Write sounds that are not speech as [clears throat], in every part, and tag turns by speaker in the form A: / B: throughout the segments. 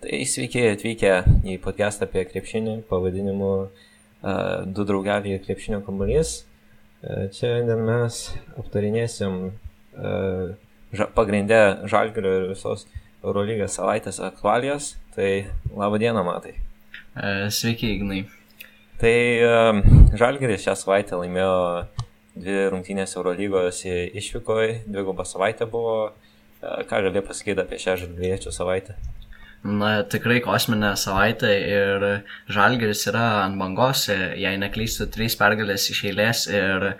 A: Tai sveiki atvykę į podcastą apie krepšinį pavadinimu uh, Du draugeliai ir krepšinio kamuolys. Uh, čia šiandien mes aptarinėsim uh, ža pagrindę žalgerio ir visos Eurolygos savaitės aktualijas. Tai laba diena, matai.
B: Sveiki, Ignai.
A: Tai žalgeris šią savaitę laimėjo dvi rungtynės Eurolygos išvykoje, dvigubą savaitę buvo. Ką gali pasakyti apie šią žalgeriečių savaitę?
B: Na, tikrai kosminė savaitė ir Žalgeris yra ant bangos, jei neklystu, trys pergalės iš eilės ir e,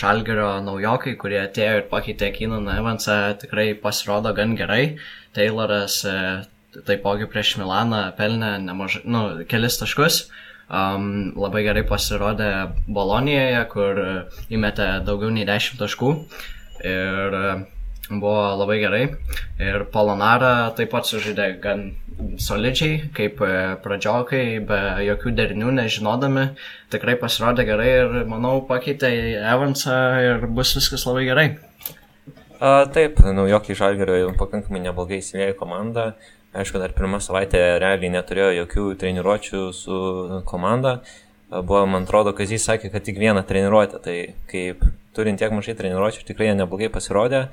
B: Žalgerio naujokai, kurie atėjo ir pakeitė Kynaną Evansą, tikrai pasirodo gan gerai. Tayloras e, taipogi prieš Milaną pelnė nemažai, nu, kelis taškus. Um, labai gerai pasirodė Bolonijoje, kur įmetė daugiau nei 10 taškų. Ir e, buvo labai gerai. Ir Polonara taip pat sužaidė gan solidžiai, kaip e, pradžiokai, be jokių derinių, nežinodami. Tikrai pasirodė gerai ir manau pakeitė Evansą ir bus viskas labai gerai.
A: A, taip, naujokai Žalgerio pakankamai neblogai įsivėjo komandą. Aišku, dar pirmą savaitę realiai neturėjo jokių treniruočių su komanda. Buvo, man atrodo, kad jis sakė, kad tik vieną treniruotę. Tai kaip turint tiek mažai treniruočių, tikrai neblogai pasirodė.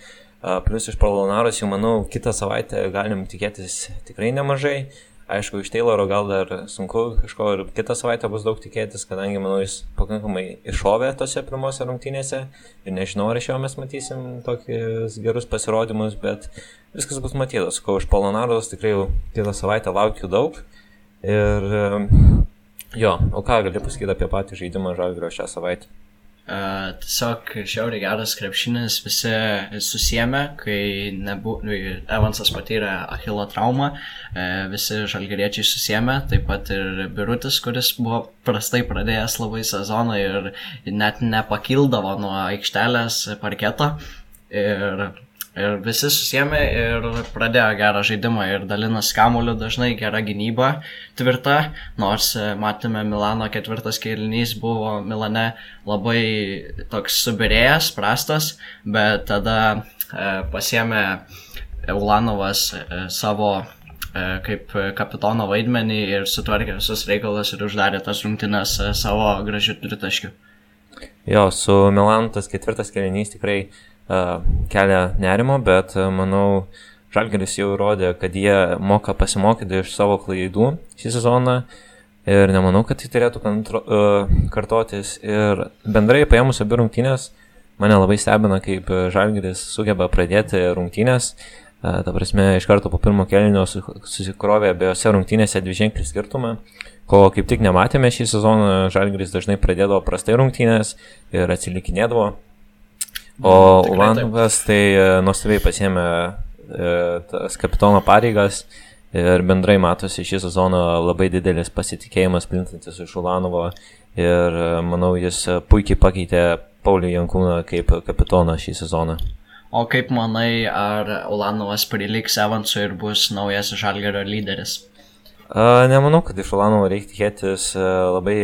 A: Plus iš Polonaros jau manau kitą savaitę galim tikėtis tikrai nemažai. Aišku, iš Tayloro gal dar sunku kažko ir kitą savaitę bus daug tikėtis, kadangi manau jis pakankamai iššovė tose pirmose rungtynėse ir nežinau, ar iš jo mes matysim tokius gerus pasirodymus, bet viskas bus matytas. Ko iš Polonaros tikrai kitą savaitę laukiu daug. Ir jo, o ką gali pasakyti apie patį žaidimą Žalgrio šią savaitę?
B: Uh, tiesiog šiauriai geras krepšinis, visi susijėmė, kai nebu, Evansas patyrė Achilo traumą, uh, visi žalgeriečiai susijėmė, taip pat ir Birutis, kuris buvo prastai pradėjęs labai sezoną ir net nepakildavo nuo aikštelės parketo. Ir Ir visi susėmė ir pradėjo gerą žaidimą ir dalinas kamuoliu dažnai gera gynyba tvirta, nors e, matėme Milano ketvirtas kėlinys buvo Milane labai toks subirėjęs, prastas, bet tada e, pasėmė Eulanovas e, savo e, kaip kapitono vaidmenį ir sutvarkė visus reikalus ir uždarė tas rungtynes e, savo gražių tritaškių.
A: Jo, su Milanu tas ketvirtas kėlinys tikrai kelia nerimo, bet manau, Žalgeris jau įrodė, kad jie moka pasimokyti iš savo klaidų šį sezoną ir nemanau, kad tai turėtų kontro, uh, kartotis. Ir bendrai paėmus abi rungtynės, mane labai stebina, kaip Žalgeris sugeba pradėti rungtynės. Ta prasme, iš karto po pirmo kelnio susikrovė abiejose rungtynėse dviženklį skirtumą, ko kaip tik nematėme šį sezoną. Žalgeris dažnai pradėdavo prastai rungtynės ir atsilikinėdavo. O Ulanovas tai e, nuostabiai pasėmė e, tas kapitono pareigas ir bendrai matosi šį sezoną labai didelis pasitikėjimas plintantis iš Ulanovo ir e, manau jis puikiai pakeitė Paulį Jankūną kaip kapitoną šį sezoną.
B: O kaip manai, ar Ulanovas priliks Evansui ir bus naujas Žalgerio lyderis?
A: A, nemanau, kad iš Ulanovo reikia tikėtis labai,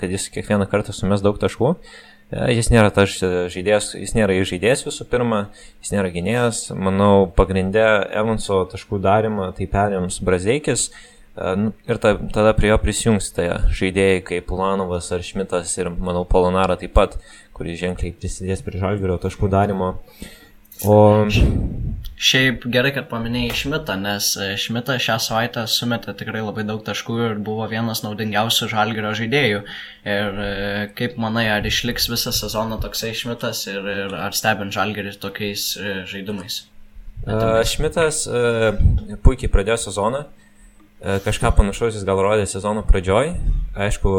A: kad jis kiekvieną kartą sumes daug taškų. E, jis nėra tas žaidėjas, jis nėra žaidėjas visų pirma, jis nėra gynėjas. Manau, pagrindę Evanso taškų darimą tai perims Brazeikis e, nu, ir ta, tada prie jo prisijungs tai žaidėjai kaip Pulanovas ar Šmitas ir, manau, Polonara taip pat, kuris ženkliai prisidės prie žalgerio taškų darimo. O
B: Šiaip gerai, kad paminėjai Šmitą, nes e, Šmitą šią savaitę sumetė tikrai labai daug taškų ir buvo vienas naudingiausių žalgerio žaidėjų. Ir e, kaip manai, ar išliks visą sezoną toksai Šmitas ir, ir ar stebint žalgerį tokiais e, žaidimais?
A: Šmitas puikiai pradėjo sezoną. Kažką panašaus jis gal rodė sezono pradžioj. Aišku,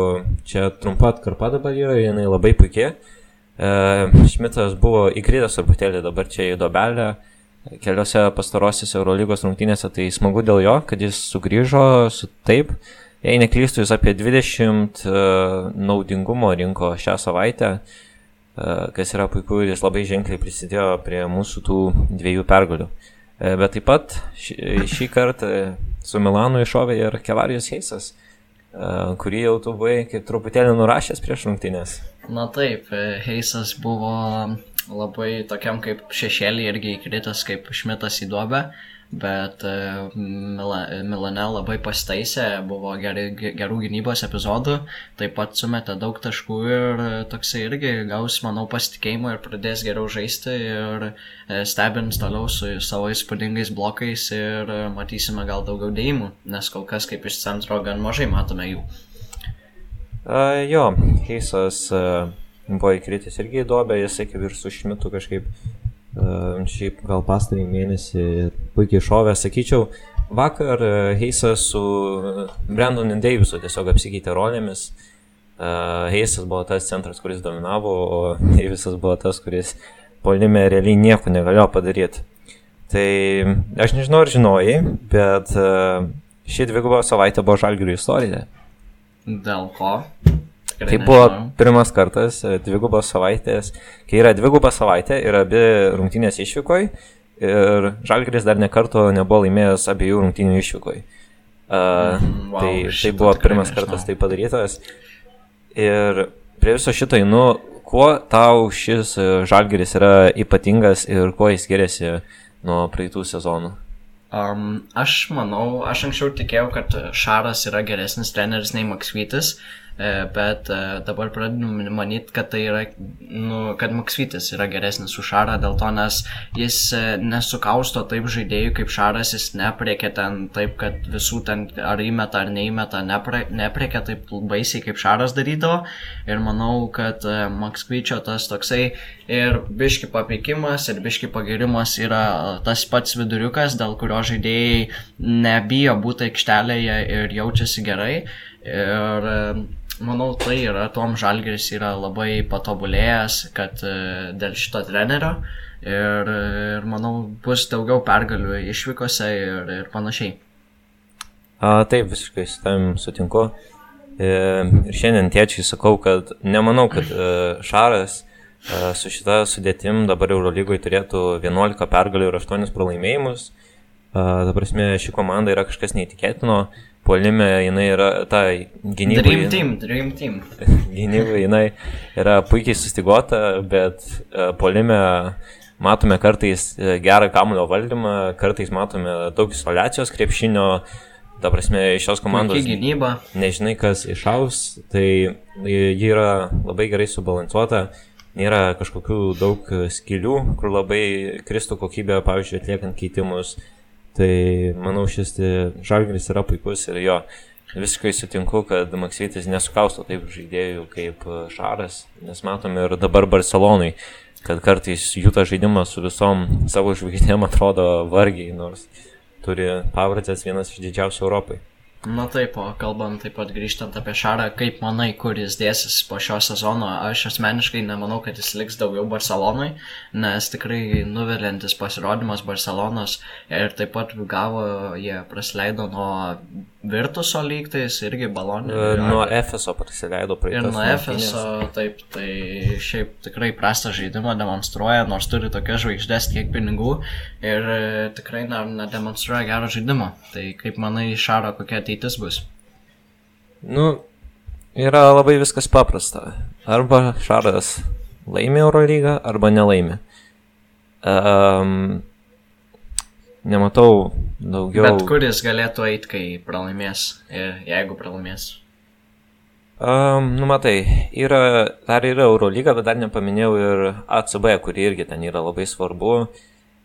A: čia trumpa atkarpa dabar yra, jinai labai puikiai. Šmitas buvo įkritęs truputėlį dabar čia į dobelę. Keliose pastarosiose Eurolygos rungtynėse, tai smagu dėl jo, kad jis sugrįžo su taip. Jei neklystu, jis apie 20 uh, e, naudingumo rinko šią savaitę, uh, kas yra puiku ir jis labai ženkliai prisidėjo prie mūsų tų dviejų pergalių. Uh, bet taip pat šį, šį kartą su Milanu iššovė ir Kevarijos Heisas, kurį jau tu buvai kaip truputėlį nurašęs prieš rungtynės.
B: Na taip, Heisas buvo labai tokiam kaip šešėlį irgi įkritęs kaip šmitas į duobę, bet e, Mila, Milane labai pastaisė, buvo geri, gerų gynybos epizodų, taip pat sumetė daug taškų ir toksai irgi gaus, manau, pasitikėjimo ir pradės geriau žaisti ir stebins toliau su savo įspūdingais blokais ir matysime gal daugiau dėjimų, nes kol kas kaip iš centro gan mažai matome jų.
A: Uh, jo, Heisas uh, buvo įkritęs irgi į dobę, jisai kaip ir su Šmitu kažkaip šiaip gal pastarį mėnesį puikiai šovė, sakyčiau, vakar Heisas su Brandonu Davisu tiesiog apsikeitė rolėmis. Uh, Heisas buvo tas centras, kuris dominavo, o Davisas buvo tas, kuris polime realiai nieko negalėjo padaryti. Tai aš nežinau, ar žinojai, bet uh, ši dviguba savaitė buvo žalgių istorija.
B: Dėl ko?
A: Tikrai tai buvo nežinau. pirmas kartas, e, dvigubos savaitės, kai yra dviguba savaitė ir abi rungtynės išvykoj ir Žalgris dar nekarto nebuvo laimėjęs abiejų rungtynių išvykoj. Uh, mm, wow, tai, tai buvo pirmas nežinau. kartas tai padarytas. Ir prie viso šito, nu, kuo tau šis e, Žalgiris yra ypatingas ir kuo jis skiriasi nuo praeitų sezonų?
B: Um, aš manau, aš anksčiau tikėjau, kad Šaras yra geresnis treneris nei Maksvytis, E, bet e, dabar pradedu manyti, kad tai yra, nu, kad Maksvytis yra geresnis už Šarą, dėl to, nes jis e, nesukausto taip žaidėjų kaip Šaras, jis nepriekia ten taip, kad visų ten ar įmeta ar neįmeta, nepre, nepriekia taip baisiai kaip Šaras darydavo. Ir manau, kad Maksvyčio tas toksai ir biški papeikimas, ir biški pagirimas yra tas pats viduriukas, dėl kurio žaidėjai nebijo būti aikštelėje ir jaučiasi gerai. Ir manau, tai yra, Tom Žalgeris yra labai patobulėjęs, kad e, dėl šito trenerio ir, ir manau, bus daugiau pergalių išvykose ir, ir panašiai.
A: A, taip, visiškai su tavim sutinku. E, ir šiandien tėčiai sakau, kad nemanau, kad e, Šaras su šita sudėtim dabar Eurolygoje turėtų 11 pergalių ir 8 pralaimėjimus. Ta prasme, ši komanda yra kažkas neįtikėtino polime jinai yra, ta gynyba.
B: Dream team, dream team. [laughs]
A: gynyba jinai yra puikiai sustigota, bet uh, polime matome kartais e, gerą kamulio valdymą, kartais matome daug izolacijos krepšinio, ta prasme, iš šios komandos.
B: Puikiai gynyba.
A: Nežinai, kas išaus, tai ji yra labai gerai subalansuota. Nėra kažkokių daug skilių, kur labai kristų kokybė, pavyzdžiui, atliekant keitimus. Tai manau, šis žalgris yra puikus ir jo visiškai sutinku, kad Maksytis nesukausto taip žaidėjų kaip Šaras, nes matom ir dabar Barcelonai, kad kartais jų tas žaidimas su visom savo žvaigždėm [laughs] atrodo vargiai, nors turi pavardės vienas iš didžiausių Europai.
B: Na taip, o kalbant taip pat grįžtant apie Šarą, kaip manai, kur jis dėsis po šio sezono, aš asmeniškai nemanau, kad jis liks daugiau Barcelonai, nes tikrai nuvilintis pasirodymas Barcelonos ir taip pat gavo, jie praleido nuo Virtuso lygtais irgi balonė.
A: E, nuo Efeso prasileido praeitą.
B: Ir nuo Efeso, taip, tai šiaip tikrai prastą žaidimą demonstruoja, nors turi tokias žvaigždės tiek pinigų ir e, tikrai nedemonstruoja gero žaidimo. Tai kaip manai, Šaro kokia ateitis bus?
A: Nu, yra labai viskas paprasta. Arba Šaras laimi Eurolygą, arba nelaimi. Um, nematau daugiau.
B: Bet kuris galėtų eiti, kai pralaimės, jeigu pralaimės?
A: Um, nu, matai, yra, dar yra Eurolyga, bet dar nepaminėjau ir ACB, kuri irgi ten yra labai svarbu.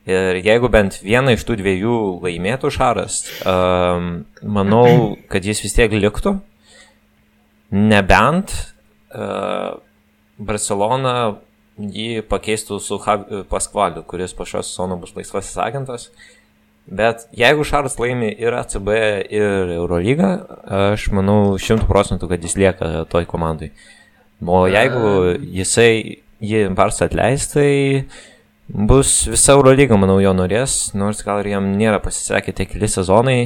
A: Ir jeigu bent vieną iš tų dviejų laimėtų Šaras, um, manau, kad jis vis tiek liktų. Nebent uh, Barcelona jį pakeistų su Paskvaliu, kuris po šios sezono bus laisvasis agentas. Uh, Bet jeigu Šaras laimi ir ACB, ir Eurolygą, aš manau šimtų procentų, kad jis lieka toj komandai. O jeigu jisai jį Barsą atleis, tai bus visa Eurolyga, manau, jo norės, nors gal ir jam nėra pasisekę tie keli sezonai,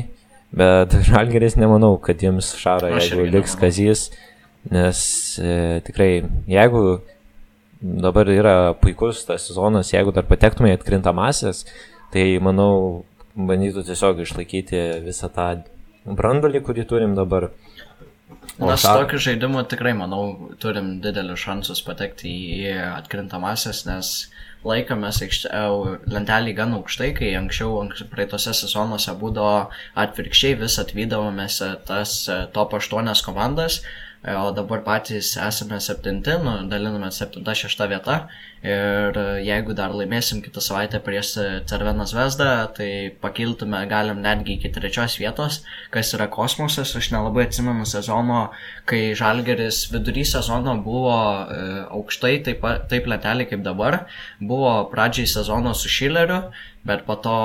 A: bet [laughs] Žalgeris nemanau, kad jiems Šarą, jeigu liks Kazys, nes e, tikrai, jeigu dabar yra puikus tas sezonas, jeigu dar patektume į atkrintamasias, tai manau, bandytų tiesiog išlaikyti visą tą brandolį, kurį turim dabar.
B: O Mes šar... tokiu žaidimu tikrai, manau, turim didelius šansus patekti į atkrintamasias, nes laikomės lentelį gan aukštai, kai anksčiau, anksčiau praeitose sezonuose būdavo atvirkščiai vis atvydavomės tas top 8 komandas o dabar patys esame septinti, nu, daliname septinta, šešta vieta. Ir jeigu dar laimėsim kitą savaitę prieš Cerveną Zvezdą, tai pakiltume galim netgi iki trečios vietos, kas yra kosmosas, aš nelabai atsimenu sezono, kai Žalgeris vidury sezono buvo e, aukštai, taip, taip lentelė kaip dabar, buvo pradžiai sezono su Šileriu, bet po to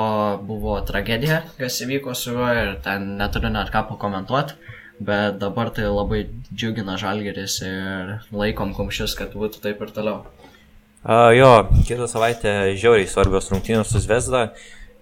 B: buvo tragedija, kas įvyko su juo ir ten neturiu net ką pakomentuoti bet dabar tai labai džiugina žalgeris ir laikom kumščius, kad būtų taip ir toliau.
A: Uh, jo, kitą savaitę žiauriai svarbios rungtynės su Zvezda.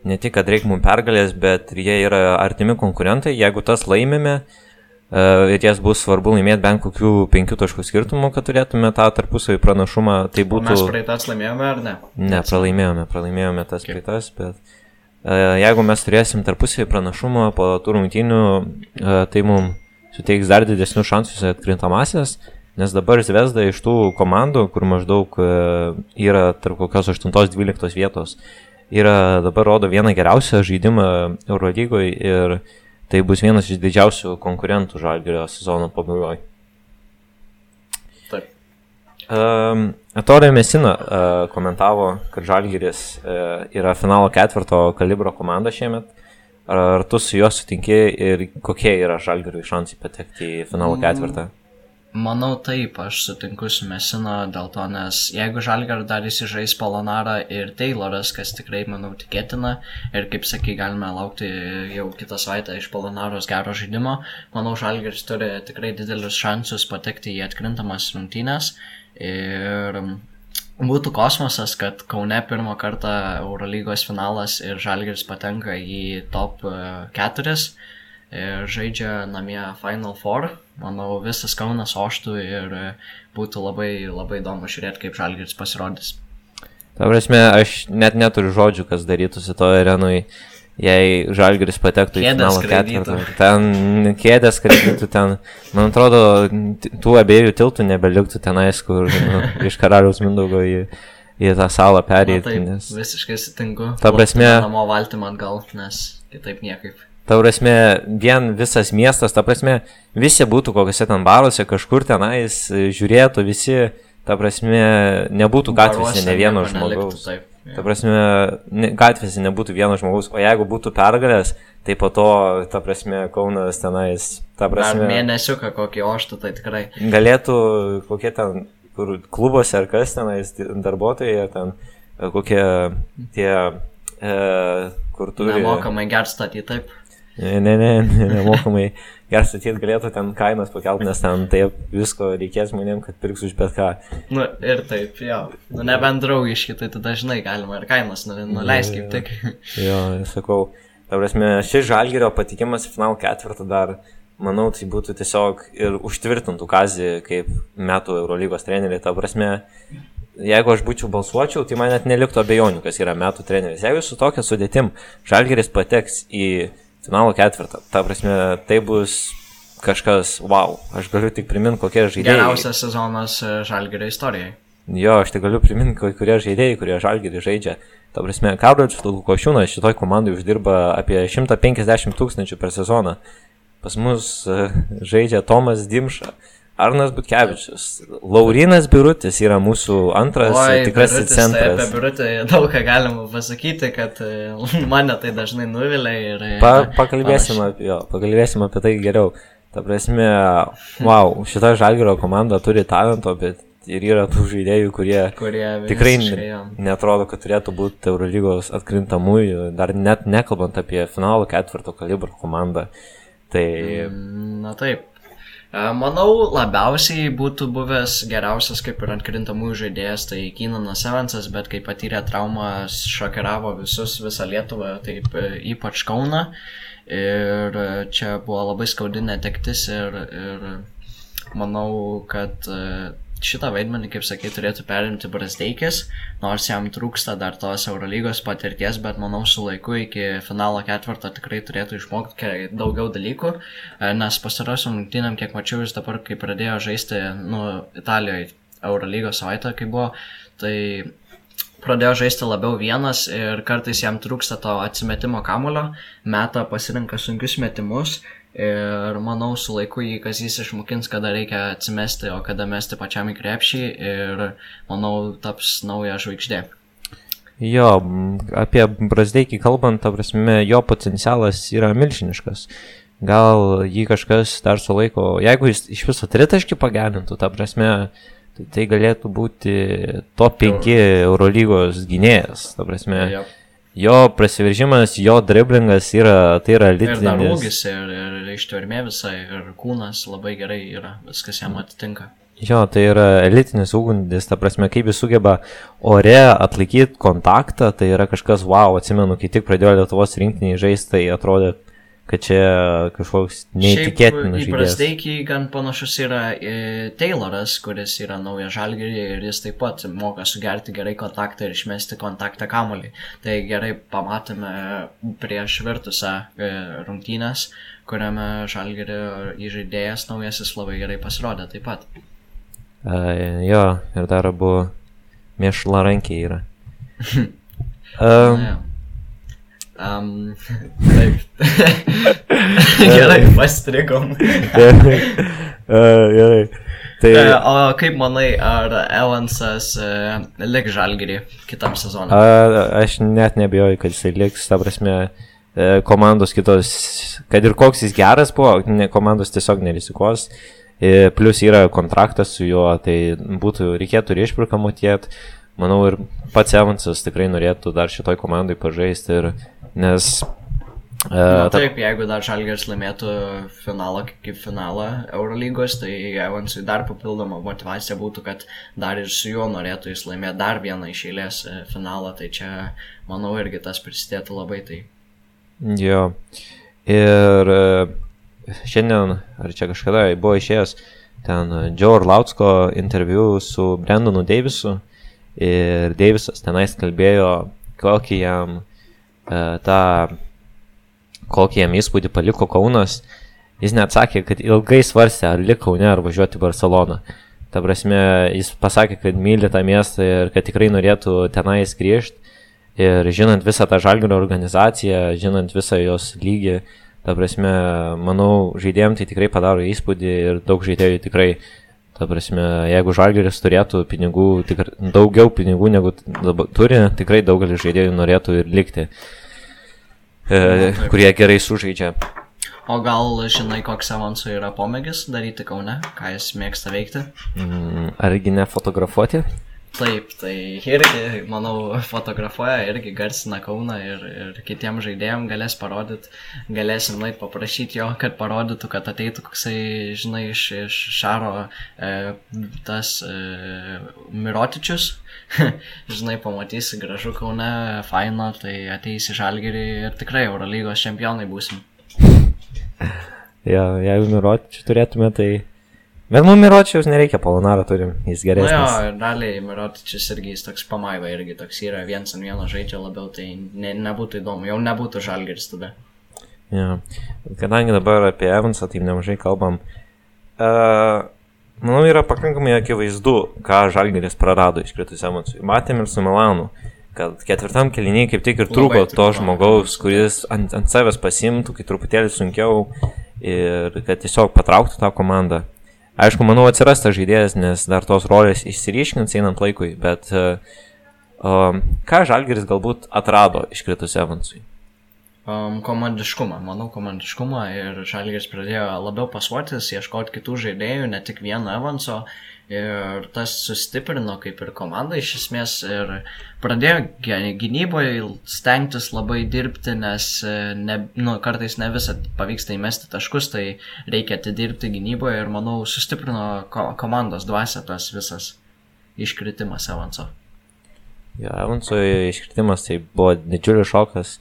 A: Ne tik, kad reikia mums pergalės, bet jie yra artimi konkurentai. Jeigu tas laimime uh, ir jas bus svarbu laimėti bent kokių penkių taškų skirtumų, kad turėtume tą tarpusavį pranašumą, tai būtų... O
B: mes praeitas laimėjome ar ne?
A: Ne, pralaimėjome, pralaimėjome tas okay. praeitas, bet uh, jeigu mes turėsim tarpusavį pranašumą po tų rungtynių, uh, tai mums suteiks dar didesnius šansus atkrintamasis, nes dabar Zvezda iš tų komandų, kur maždaug e, yra tarp kokios 8-12 vietos, yra dabar rodo vieną geriausią žaidimą Eurolygoje ir tai bus vienas iš didžiausių konkurentų Žalgirio sezono pabaigoje. Um, Atorė Mesina uh, komentavo, kad Žalgiris uh, yra finalo ketvirto kalibro komanda šiemet. Ar, tu su juo sutinki ir kokie yra žalgariui šansai patekti į finalo mm, ketvirtą?
B: Manau taip, aš sutinku su Mesino dėl to, nes jeigu Žalgar dar įsižais Polonarą ir Tayloras, kas tikrai, manau, tikėtina, ir kaip sakai, galime laukti jau kitą savaitę iš Polonaros gero žaidimo, manau, Žalgaris turi tikrai didelius šansus patekti į atkrintamas rungtynės. Ir Būtų kosmosas, kad Kaune pirmą kartą Eurolygos finalas ir Žalgiris patenka į top 4 e, žaidžia namie Final Four. Manau, visas Kaunas oštų ir būtų labai, labai įdomu žiūrėti, kaip Žalgiris pasirodys.
A: Ta prasme, aš net neturiu žodžių, kas darytųsi to arenui jei Žalgiris patektų į finalo ketvirtą. Ten kėdės skraidytų ten, man atrodo, tų abiejų tiltų nebeliktų tenais, kur nu, iš karaliaus Mindaugo į, į tą salą perėti.
B: Nes... Visiškai sutinku.
A: Ta prasme.
B: Namo valti man gal, nes kitaip niekaip.
A: Ta prasme, vien visas miestas, ta prasme, visi būtų kokiuose ten baruose, kažkur tenais žiūrėtų, visi, ta prasme, nebūtų gatvėse ne vieno žmogaus. Neliktų, taip. Ta prasme, gatvėse nebūtų vieno žmogaus, o jeigu būtų pergalės, tai po to, ta prasme, Kaunas tenais, ta prasme...
B: Dar mėnesiuką kokį oštų, tai tikrai.
A: Galėtų kokie ten, kur klubuose ar kas tenais darbuotojai, ten kokie tie, e, kur turi...
B: Nemokamai gerstatyti, taip.
A: Ne, ne, ne, ne [laughs] nemokamai geras ateit galėtų ten kainas pakelt, nes ten taip visko reikės žmonėm, kad pirks už bet ką.
B: Nu ir taip, jo. Nu nebent draugiški, tai tada žinai, galima ir kainas nu, nuleisti kaip tik.
A: Jo, sakau, ta prasme, šis žalgerio patikimas į finalą ketvirtą dar, manau, tai būtų tiesiog ir užtvirtintų kazį kaip metų Eurolygos treneriai. Ta prasme, jeigu aš būčiau balsuočiau, tai man net neliktų abejonių, kas yra metų treneris. Jeigu su tokia sudėtim žalgeris pateks į finalo ketvirtą. Ta prasme, tai bus kažkas, wow, aš galiu tik priminti, kokie žaidėjai.
B: Geriausias sezonas e, Žalgirio istorijai.
A: Jo, aš tik galiu priminti, kurie žaidėjai, kurie Žalgirį žaidžia. Ta prasme, Kaudžas Lukošiūnas šitoj komandai uždirba apie 150 tūkstančių per sezoną. Pas mus uh, žaidžia Tomas Dimša. Arnas Butkevičius. Laurinas Birutis yra mūsų antras Oi, tikrasis Birutis, centras. Tai
B: apie Birutį daug ką galima pasakyti, kad e, mane tai dažnai nuvilia ir...
A: E, pa, pakalbėsim, apie, jo, pakalbėsim apie tai geriau. Ta prasme, wow, šita Žalgiro komanda turi talento, bet ir yra tų žaidėjų, kurie,
B: kurie
A: tikrai netrodo, kad turėtų būti Eurolygos atkrintamųjų, dar net nekalbant apie finalo ketvirto kalibro komandą. Tai...
B: Mm, na taip, Manau, labiausiai būtų buvęs geriausias kaip ir atkrintamųjų žaidėjas, tai Kynanas Evansas, bet kai patyrė traumą, šokiravo visus, visą Lietuvą, taip e, ypač Kauna. Ir čia buvo labai skaudi netektis ir, ir manau, kad e, šitą vaidmenį, kaip sakai, turėtų perimti Brasdeikis, nors jam trūksta dar tos Eurolygos patirties, bet manau su laiku iki finalo ketvirto tikrai turėtų išmokti daugiau dalykų, e, nes pastarosiam rungtynėm, kiek mačiau, jis dabar, kai pradėjo žaisti, nu, Italijoje Eurolygos savaitę, kai buvo, tai pradėjo žaisti labiau vienas ir kartais jam trūksta to atsimetimo kamulio, meta pasirinka sunkius metimus ir manau su laiku jį Kazys išmokins, kada reikia atsimesti, o kada mesti pačiam į krepšį ir manau taps nauja žvaigždė.
A: Jo, apie Brasdeikį kalbant, ta prasme, jo potencialas yra milžiniškas. Gal jį kažkas dar sulaiko, jeigu jis iš viso tritaškį pagerintų, ta prasme, tai, tai galėtų būti top 5 Eurolygos gynėjas. Ta prasme,
B: Yep.
A: Jo prasiveržimas, jo driblingas yra, tai yra
B: Ir dar
A: litinis.
B: ūgis, ir, ir ištvermė visai, ir kūnas labai gerai yra, viskas jam atitinka.
A: Jo, tai yra elitinis ūgundis, ta prasme, kaip jis sugeba ore atlaikyti kontaktą, tai yra kažkas wow, atsimenu, kai tik pradėjo Lietuvos rinkiniai žaisti, tai atrodė, kad čia kažkoks neįtikėtinas.
B: Įprastai gan panašus yra e, Tayloras, kuris yra naujas žalgerį ir jis taip pat moka sugerti gerai kontaktą ir išmesti kontaktą kamolį. Tai gerai pamatėme prieš virtusią e, rungtynės, kuriame žalgerio įžaidėjas naujasis labai gerai pasirodė taip pat.
A: Uh, jo, ir dar abu mėšlarankiai yra. [laughs] um.
B: Um, [laughs] taip. gerai, pastrigom. [laughs]
A: uh, gerai. Tai
B: E, O kaip manai, ar Evansas uh, lik žalgerį kitam sezonui?
A: a, aš net nebejoju, kad jisai liks, ta prasme, e, komandos kitos, kad ir koks jis geras buvo, ne, komandos tiesiog nerisikuos. E, Plus yra kontraktas su juo, tai būtų, reikėtų ir išpirką mokėti. Manau, ir pats Evansas tikrai norėtų dar šitoj komandai pažaisti, ir, nes
B: Na,
A: Uh, ta,
B: taip, jeigu dar Žalgeris laimėtų finalą kaip finalą Eurolygos, tai Evansui dar papildoma motivacija būtų, kad dar ir su juo norėtų jis laimėti dar vieną iš eilės e, finalą, tai čia, manau, irgi tas prisidėtų labai. Tai
A: jo. Ir e, šiandien, ar čia kažkada buvo išėjęs ten Joe Orlautsko interviu su Brendonu Davisu. Ir Davisas tenais kalbėjo, kokį jam uh, tą kokį jam įspūdį paliko Kaunas, jis net sakė, kad ilgai svarstė, ar liko Kaune, ar važiuoti į Barceloną. Ta prasme, jis pasakė, kad myli tą miestą ir kad tikrai norėtų tenais grįžti. Ir žinant visą tą žalgerio organizaciją, žinant visą jos lygį, ta prasme, manau, žaidėjim tai tikrai padaro įspūdį ir daug žaidėjų tikrai, ta prasme, jeigu žalgeris turėtų pinigų, tikrai daugiau pinigų negu dabar turi, tikrai daugelis žaidėjų norėtų ir likti e, kurie gerai sužaidžia.
B: O gal žinai, koks Evansui yra pomėgis daryti Kaune, ką jis mėgsta veikti?
A: Mm, Argi ne fotografuoti?
B: Taip, tai irgi, manau, fotografuoja, irgi garsina Kauną ir, ir kitiem žaidėjim galės parodyti, galėsim nueit paprašyti jo, kad parodytų, kad ateitų koksai, žinai, iš, iš Šaro e, tas e, Mirotičius, [laughs] žinai, pamatysi gražu Kaune, faino, tai ateisi žalgerį ir tikrai Eurolygos čempionai būsim.
A: Ja, jeigu Miročių turėtume, tai... Bet mums Miročiaus nereikia, Polonaro turim, jis
B: Na jo,
A: geresnis.
B: ir daliai Mirotičius irgi jis toks pamaiva, irgi toks yra viens ant vieno žaidžia labiau, tai ne, nebūtų įdomu, jau nebūtų žalgeris tada.
A: Ja. Kadangi dabar apie Evansą taip nemažai kalbam, uh, manau yra pakankamai akivaizdu, ką Žalgeris prarado iškritus Evansui. Matėm ir su Milanu, kad ketvirtam keliniai kaip tik ir trūko to žmogaus, kuris ant, ant savęs pasimtų, kai truputėlį sunkiau ir kad tiesiog patrauktų tą komandą. Aišku, manau atsiras tas žaidėjas, nes dar tos rolės išsiryškins einant laikui, bet uh, um, ką Žalgeris galbūt atrado iškritus Evansui?
B: Um, komandiškumą, manau komandiškumą ir Žalgiris pradėjo labiau pasuotis, ieškoti kitų žaidėjų, ne tik vieno Evanso ir tas sustiprino kaip ir komanda iš esmės ir pradėjo gynyboje stengtis labai dirbti, nes e, ne, nu, kartais ne visą pavyksta įmesti taškus, tai reikia atidirbti gynyboje ir manau sustiprino ko komandos dvasia tas visas iškritimas Evanso.
A: Jo, Evansui iškritimas tai buvo didžiulis šokas.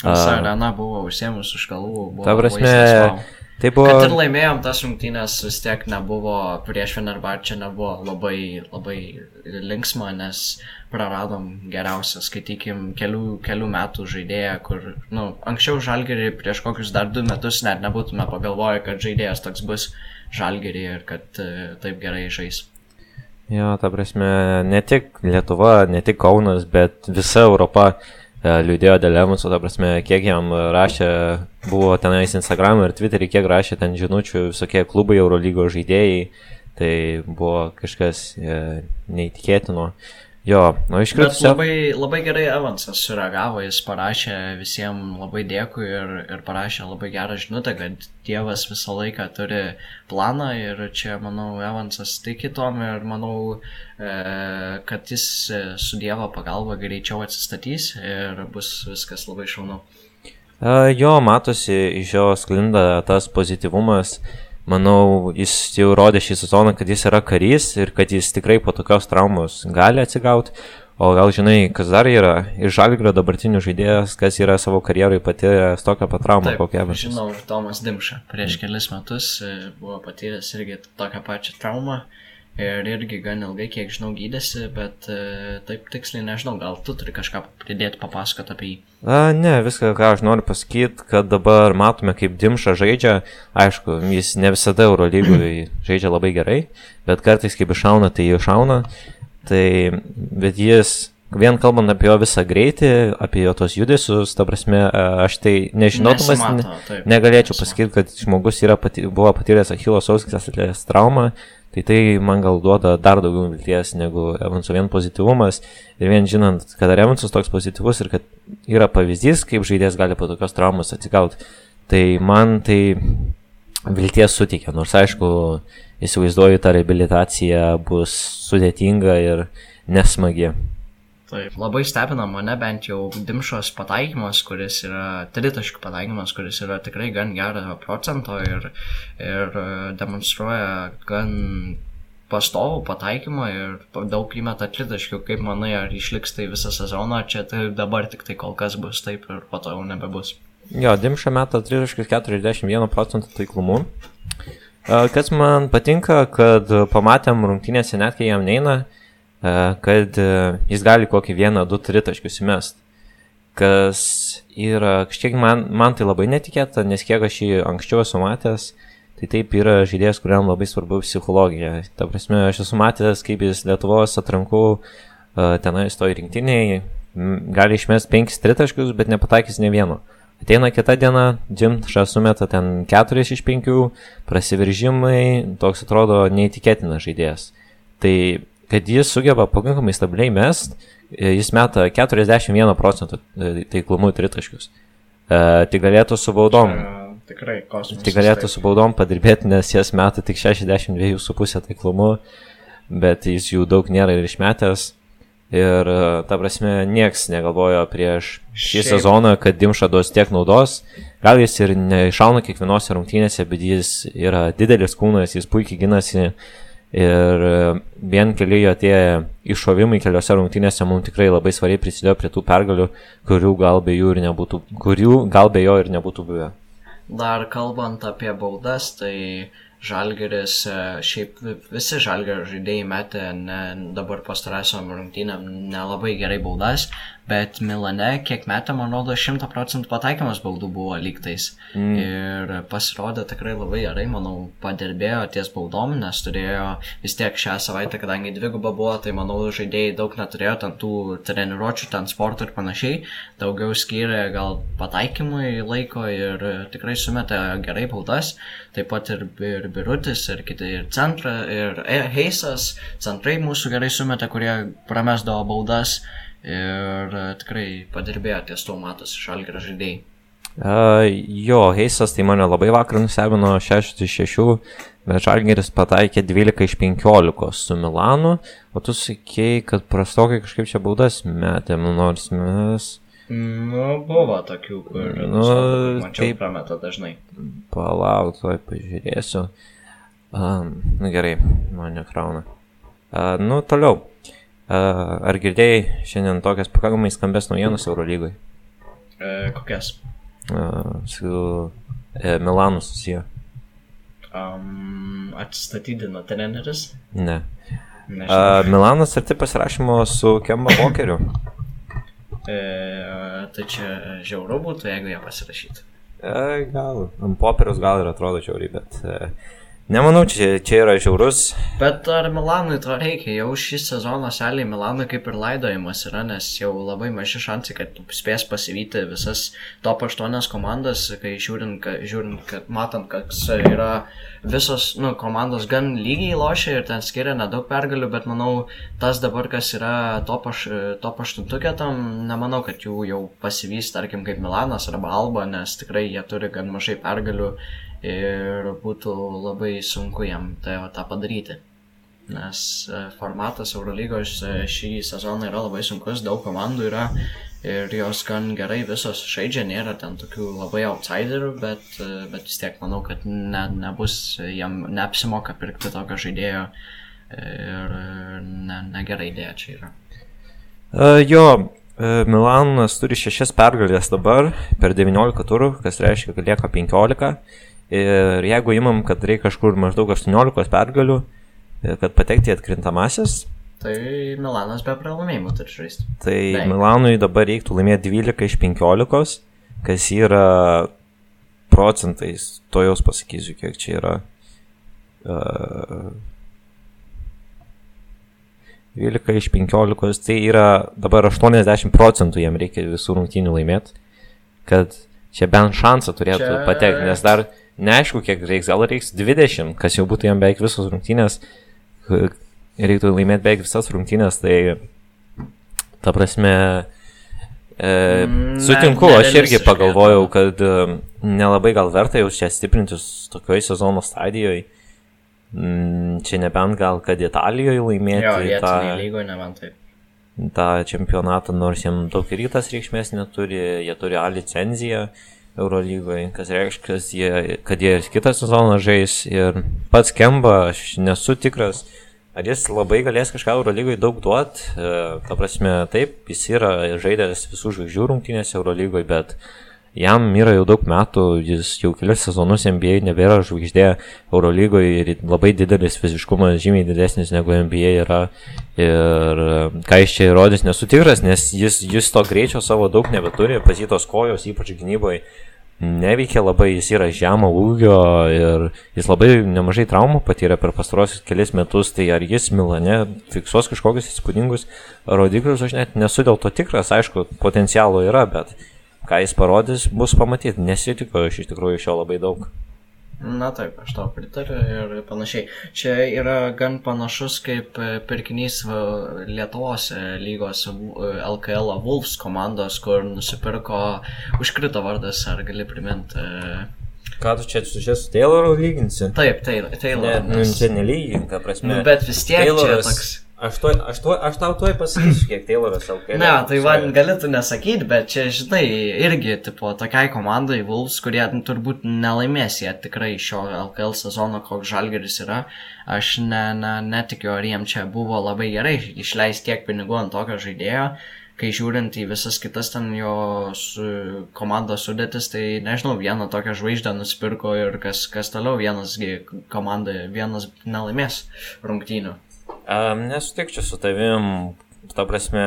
B: Visa arena buvo užsiemus už kalvų. buvo
A: Ta prasme,
B: vaizdas, vau.
A: Tai
B: Kad ir
A: buvo...
B: laimėjom tas rungtynės, vis tiek nebuvo, prieš Fenerbahčia nebuvo labai, labai linksma, nes praradom geriausią, skaitykim, kelių, kelių metų žaidėją, kur, na, nu, anksčiau žalgerį prieš kokius dar du metus net nebūtume pagalvoję, kad žaidėjas toks bus žalgerį ir kad e, taip gerai žais.
A: Jo, ta prasme, ne tik Lietuva, ne tik Kaunas, bet visa Europa e, liūdėjo dėl Evanso, ta prasme, kiek jam rašė, buvo tenais Instagram ir Twitterį, kiek rašė ten žinučių visokie klubai Eurolygos žaidėjai, tai buvo kažkas e, neįtikėtino. Jo, nu iškritusio.
B: Labai, labai gerai Evansas sureagavo, jis parašė visiems labai dėkui ir, ir parašė labai gerą žinutę, kad Dievas visą laiką turi planą ir čia, manau, Evansas tiki tom ir manau, e, kad jis e, su Dievo pagalba greičiau atsistatys ir bus viskas labai šaunu.
A: E, jo, matosi, iš jo sklinda tas pozityvumas manau, jis jau rodė šį sezoną, kad jis yra karys ir kad jis tikrai po tokios traumos gali atsigauti. O gal žinai, kas dar yra iš Žalgrio dabartinių žaidėjas, kas yra savo karjerai patyręs tokią pat traumą, kokią
B: mes. Žinau, Tomas Dimša prieš kelis metus e, buvo patyręs irgi tokią pačią traumą. Uh, ir irgi gan ilgai, kiek žinau, gydėsi, bet e, taip tiksliai nežinau, gal tu turi kažką pridėti papasakoti apie jį.
A: A, ne, viską, ką aš noriu pasakyti, kad dabar matome, kaip Dimša žaidžia, aišku, jis ne visada Eurolygui [clears throat] žaidžia labai gerai, bet kartais kaip iššauna, tai iššauna, tai, bet jis Vien kalbant apie jo visą greitį, apie jo tos judesius, ta prasme, aš tai nežinotumas, ne, negalėčiau pasakyti, kad žmogus yra pati, buvo patyręs Achilo sauskės traumą, Tai tai man gal duoda dar daugiau vilties negu Evanso vien pozityvumas. Ir vien žinant, kad Evansas toks pozityvus ir kad yra pavyzdys, kaip žaidėjas gali po tokios traumos atsigauti, tai man tai vilties suteikia. Nors aišku, įsivaizduoju, ta rehabilitacija bus sudėtinga ir nesmagi.
B: Taip, labai stebina mane bent jau Dimšos pataikymas, kuris yra tritaškių pataikymas, kuris yra tikrai gan gero procento ir, ir e, demonstruoja gan pastovų pataikymą ir daug įmeta tritaškių, kaip manai, ar išliks tai visą sezoną, čia tai dabar tik tai kol kas bus taip ir po to jau nebebus.
A: Jo, Dimša meta tritaškius 41 procentų taiklumu. E, kas man patinka, kad pamatėm rungtynėse net kai jam neina, kad e, jis gali kokį vieną, du tritaškius įmest. Kas yra, kažkiek man, man tai labai netikėta, nes kiek aš jį anksčiau esu matęs, tai taip yra žaidėjas, kuriam labai svarbu psichologija. Ta prasme, aš esu matęs, kaip jis Lietuvos atrankų e, tenai stoji rinktiniai, gali išmest penkis tritaškius, bet nepataikys ne vieno. Ateina kita diena, Džimša sumeta ten keturis iš penkių, prasiveržimai, toks atrodo neįtikėtinas žaidėjas. Tai kad jis sugeba pakankamai stabiliai mest, e, jis meta 41 procentų e, taiklumų tritaškius. E, tai galėtų su baudom.
B: Tikrai kosmosas.
A: Tai galėtų taip. su baudom padirbėti, nes jas meta tik 62,5 taiklumu, bet jis jų daug nėra ir išmetęs. Ir ta prasme, nieks negalvojo prieš šį Šiaip. sezoną, kad Dimša duos tiek naudos. Gal jis ir neišauna kiekvienose rungtynėse, bet jis yra didelis kūnas, jis puikiai ginasi. Uh, Ir e, vien keli jo tie iššovimai keliose rungtynėse mums tikrai labai svariai prisidėjo prie tų pergalių, kurių gal be jų ir nebūtų, kurių gal be jo ir nebūtų buvę.
B: Dar kalbant apie baudas, tai Žalgeris, e, šiaip visi Žalgerio žaidėjai metė ne, dabar pastarąsiam rungtynėm nelabai gerai baudas, bet Milane, kiek metė, man rodo, 100 procentų pataikymas baudų buvo lygtais. Mm. Ir pasirodė tikrai labai gerai, manau, padirbėjo ties baudom, nes turėjo vis tiek šią savaitę, kadangi dviguba buvo, tai manau, žaidėjai daug neturėjo ten tų treniruočių, ten sporto ir panašiai, daugiau skyrė gal pataikymui laiko ir tikrai sumetė gerai baudas taip pat ir, ir Birutis, ir kiti, ir Centra, ir e, Heisas, Centrai mūsų gerai sumetė, kurie pramesdavo baudas ir e, tikrai padirbėjo ties to matos šalgirą žaidėjai.
A: Uh, jo, Heisas tai mane labai vakar nustebino 6 iš 6, bet Žalgeris pataikė 12 iš 15 su Milanu, o tu sakėjai, kad prastokai kažkaip čia baudas metėm, nors mes
B: Nu, buvo tokių, kur nu, taip, prameta dažnai.
A: Palauk, tuoj pažiūrėsiu. Um, na gerai, man nekrauna. Uh, nu, toliau. Ar girdėjai šiandien tokias pakankamai skambės naujienas Eurolygoje?
B: E, kokias?
A: Su e, Milanu susiję.
B: Um, atsistatydino treneris?
A: Ne. Nežinau. Uh, Milanas arti pasirašymo su Kemba Walkeriu.
B: E, tai čia žiauru būtų, jeigu ją pasirašytų.
A: E, gal, ant popieriaus gal ir atrodo žiauriai, bet e, Nemanau, čia, čia yra žiaurus.
B: Bet ar Milanui to reikia? Jau šį sezoną seliai Milanui kaip ir laidojimas yra, nes jau labai maži šansai, kad spės pasivyti visas top 8 komandas, kai žiūrint, ka, žiūrint kad matant, kad yra visos nu, komandos gan lygiai lošia ir ten skiria nedaug pergalių, bet manau, tas dabar, kas yra top, aš, top 8 tam, nemanau, kad jų jau pasivys, tarkim, kaip Milanas arba Alba, nes tikrai jie turi gan mažai pergalių ir būtų labai sunku jam tai, tą padaryti. Nes e, formatas Eurolygos e, šį sezoną yra labai sunkus, daug komandų yra ir jos gan gerai visos žaidžia, nėra ten tokių labai outsiderių, bet, e, bet vis tiek manau, kad ne, nebus, jam neapsimoka pirkti tokio žaidėjo ir ne, negerai idėja čia yra.
A: Uh, jo, Milanas turi šešias pergalės dabar per 19 turų, kas reiškia, kad lieka 15. Ir jeigu imam, kad reikia kažkur maždaug 18 pergalių, e, kad patekti į atkrintamasis.
B: Tai Milanas be pralaimėjimų turi žaisti.
A: Tai Beik. Milanui dabar reiktų laimėti 12 iš 15, kas yra procentais, to jau pasakysiu, kiek čia yra. Uh, 12 iš 15, tai yra dabar 80 procentų jam reikia visų rungtynių laimėti, kad čia bent šansą turėtų čia... patekti, nes dar neaišku, kiek reiks, gal reiks 20, kas jau būtų jam beveik visos rungtynės, reiktų laimėti beveik visas rungtynės, tai ta prasme, e, mm, sutinku, ne, aš irgi pagalvojau, kad e, nelabai gal verta jau čia stiprintis tokioje sezono stadijoje. Mm, čia nebent gal, kad Italijoje laimėti
B: jo, tą, lygoje, nebent taip.
A: tą čempionatą, nors jam daug rytas reikšmės neturi, jie turi A licenciją. Eurolygoje, kas reiškia, kad jie, kad jie ir kitą sezoną žais. Ir pats Kemba, aš nesu tikras, ar jis labai galės kažką Eurolygoje daug duot. E, ta prasme, taip, jis yra žaidęs visų žvaigždžių rungtynėse Eurolygoje, bet jam yra jau daug metų, jis jau kelias sezonus NBA nebėra žvaigždė Eurolygoje ir labai didelis fiziškumas, žymiai didesnis negu NBA yra. Ir e, ką jis čia įrodys, nesu tikras, nes jis, jis to greičio savo daug nebeturi, pasytos kojos, ypač gynyboje neveikia labai, jis yra žemo ūgio ir jis labai nemažai traumų patyrė per pastarosius kelias metus, tai ar jis Milane fiksuos kažkokius įspūdingus rodiklius, aš net nesu dėl to tikras, aišku, potencialo yra, bet ką jis parodys, bus pamatyti, nesitikiu iš tikrųjų iš jo labai daug.
B: Na taip, aš tau pritariu ir panašiai. Čia yra gan panašus kaip e, pirkinys Lietuvos e, lygos LKL Wolves komandos, kur nusipirko, užkrito vardas, ar gali priminti.
A: Ką tu čia su čia su Tayloru lyginsi?
B: Taip, Taylor. Taylor
A: ne, nu, čia nelygink, ta prasme.
B: Nu, bet vis tiek Tayloras... čia toks
A: Aš, tuoj, aš, tuoj, aš tau tuoj pasakysiu, kiek Tayloras LKL.
B: Ne, tai man galėtų nesakyti, bet čia, žinai, irgi, tipo, tokiai komandai Wolves, kurie nu, turbūt nelaimės jie tikrai šio LKL sezono, koks žalgeris yra, aš ne, ne, netikiu, ar jiem čia buvo labai gerai išleisti tiek pinigų ant tokio žaidėjo, kai žiūrint į visas kitas ten jo su, komandos sudėtis, tai nežinau, vieną tokią žvaigždę nusipirko ir kas, kas toliau vienas komandai, vienas nelaimės rungtynių.
A: Um, nesutikčiau su tavim, ta prasme,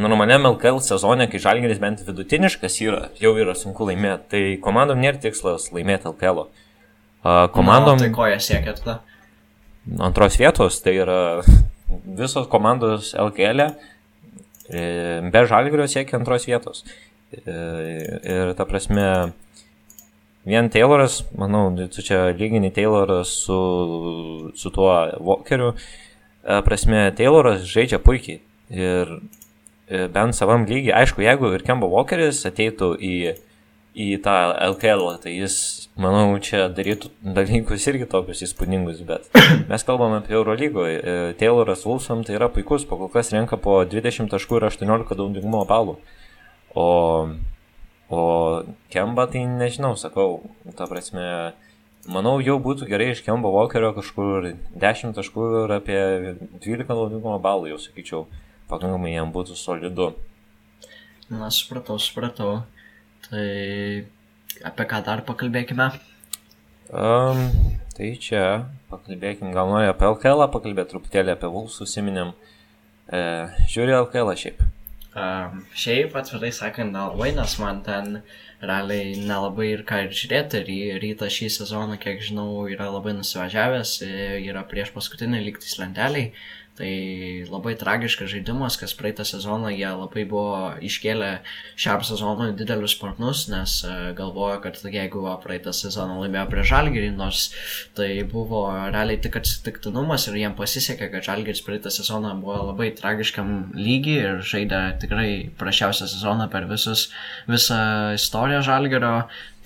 A: normaliam LKL sezone, kai žalgeris bent vidutiniškas yra, jau yra sunku laimėti, tai komandom nėra tikslas laimėti LKL. -o. Uh, komandom...
B: Na, tai ko jie siekia tada?
A: Antros vietos, tai yra visos komandos LKL e, be žalgerio siekia antros vietos. E, ir ta prasme, vien Tayloras, manau, tu čia lygini Taylorą su, su tuo Walkeriu, E, prasme, Tayloras žaidžia puikiai. Ir e, bent savam lygiai, aišku, jeigu ir Kemba Walkeris ateitų į, į tą LKL, tai jis, manau, čia darytų dalykus irgi tokius įspūdingus, bet [coughs] mes kalbame apie Eurolygoje. Tayloras Wolfsam tai yra puikus, po kol kas renka po 20 taškų ir 18 naudingumo balų. O, o Kemba tai nežinau, sakau, ta prasme, Manau, jau būtų gerai iš Kemba Walkerio kažkur 10 taškų ir apie 12 naudingumo balų, jau sakyčiau, pakankamai jam būtų solidu.
B: Na, supratau, supratau. Tai apie ką dar pakalbėkime?
A: Um, tai čia pakalbėkim, gal noriu apie LKL pakalbėti, truputėlį apie Vulfs užsiminėm. E, žiūri LKL šiaip.
B: Um, šiaip atvirai sakant, nelabai, nes man ten realiai nelabai ir ką ir žiūrėti. Ir ryta šį sezoną, kiek žinau, yra labai nusivažiavęs, yra prieš paskutinį lygtis lenteliai. Tai labai tragiškas žaidimas, kas praeitą sezoną jie labai buvo iškėlę šiam sezonui didelius sparnus, nes e, galvojo, kad jeigu praeitą sezoną laimėjo prie Žalgirį, nors tai buvo realiai tik atsitiktinumas ir jiems pasisekė, kad Žalgiris praeitą sezoną buvo labai tragiškam lygiai ir žaidė tikrai prašiausią sezoną per visus, visą istoriją Žalgirio.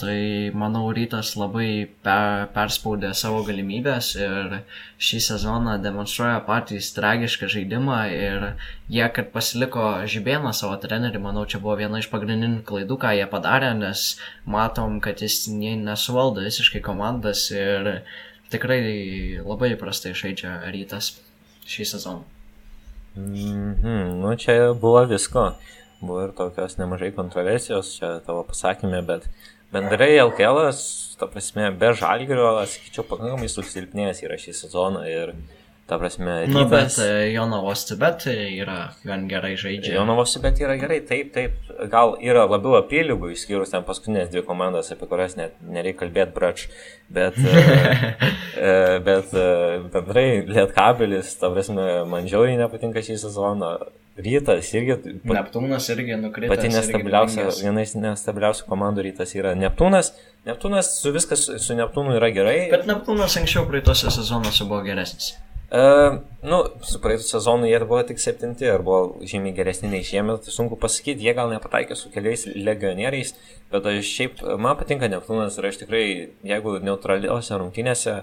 B: Tai manau, rytas labai per, perspaudė savo galimybės ir šį sezoną demonstruoja patys tragišką žaidimą ir jie, kad pasiliko Žibėną savo trenerį, manau, čia buvo viena iš pagrindinių klaidų, ką jie padarė, nes matom, kad jis nesuvaldo visiškai komandas ir tikrai labai prastai žaidžia rytas šį sezoną.
A: Mm -hmm, nu, čia buvo visko. Buvo ir tokios nemažai kontroversijos čia tavo pasakymė, bet Bendrai LKL, ta prasme, be žalgerio, sakyčiau, pakankamai susilpnėjęs yra šį sezoną ir, ta prasme,
B: rytas... Na, bet e, Jonavos Tibet yra gan gerai žaidžia.
A: Jonavos Tibet yra gerai, taip, taip, gal yra labiau apylygų, išskyrus ten paskutinės dvi komandas, apie kurias net nereikia kalbėti brač, bet, e, [laughs] e, bet bendrai Lietkabelis, ta prasme, man žiauriai nepatinka šį sezoną. Rytas irgi.
B: Neptūnas irgi nukrito.
A: Pati nestabiliausia, viena iš nestabiliausių komandų rytas yra Neptūnas. Neptūnas su viskas su Neptūnu yra gerai.
B: Bet Neptūnas anksčiau praeitose sezonuose buvo geresnis.
A: Uh, nu, su praeitų sezonu jie buvo tik septinti, ar buvo žymiai geresni nei šiemet, tai sunku pasakyti, jie gal nepataikė su keliais legionieriais, bet aš šiaip, man patinka Neptūnas ir aš tikrai, jeigu neutraliuose rungtynėse,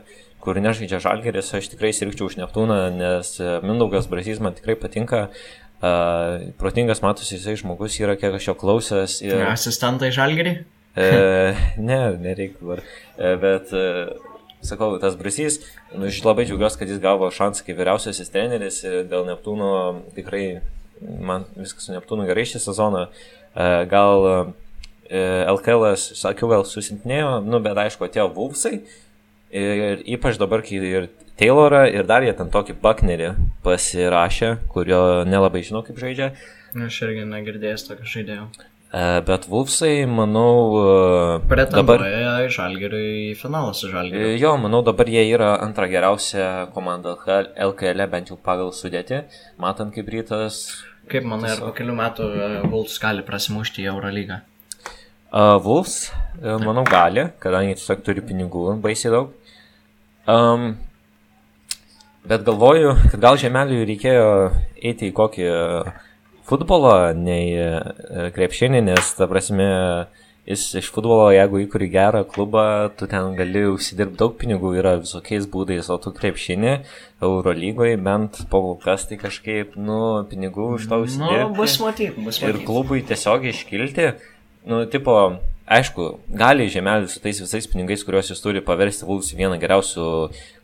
A: kur nežaidžia Žalgeris, aš tikrai sirgčiau už Neptūną, nes Mindaugas Brazys man tikrai patinka, Uh, protingas matosi, jisai žmogus yra, kiek aš jo klausęs.
B: Ir... Asistentai žalgerį?
A: e, ne, nereikia dabar. E, bet, e, sakau, tas Brasys, nu, aš labai džiaugiuosi, kad jis gavo šansą kaip vyriausiasis treneris ir dėl Neptūno tikrai man viskas su Neptūnu gerai šį sezoną. E, gal e, LKL, sakiau, gal susintinėjo, nu, bet aišku, atėjo Vulfsai. Ir ypač dabar, kai ir Taylorą ir dar jie ten tokį Bucknerį pasirašė, kurio nelabai žinau kaip žaidžia.
B: Aš irgi negirdėjęs tokio žaidėjo.
A: E, bet Vulfsai, manau,
B: e, dabar į Žalgirį į finalą su Žalgiriu.
A: Jo, manau, dabar jie yra antra geriausia komanda LKL, e, bent jau pagal sudėti, matant kaip rytas.
B: Kaip manai, ar po kelių metų Vulfs gali prasimušti į Eurolygą?
A: Uh, Vulfs, manau, gali, kadangi tiesiog turi pinigų baisiai daug. Um, Bet galvoju, kad gal žemeliui reikėjo eiti į kokį futbolą, nei e, krepšinį, nes, ta prasme, jis iš futbolo, jeigu įkuri gerą klubą, tu ten gali užsidirbti daug pinigų, yra visokiais būdais, o tu krepšinį Eurolygoje bent po kas tai kažkaip, nu, pinigų už to užsidirbti.
B: Nu, bus matyti, bus matyti.
A: Ir klubui tiesiog iškilti, nu, tipo, aišku, gali žemelis su tais visais pinigais, kuriuos jis turi, paversti Vulfs vieną geriausių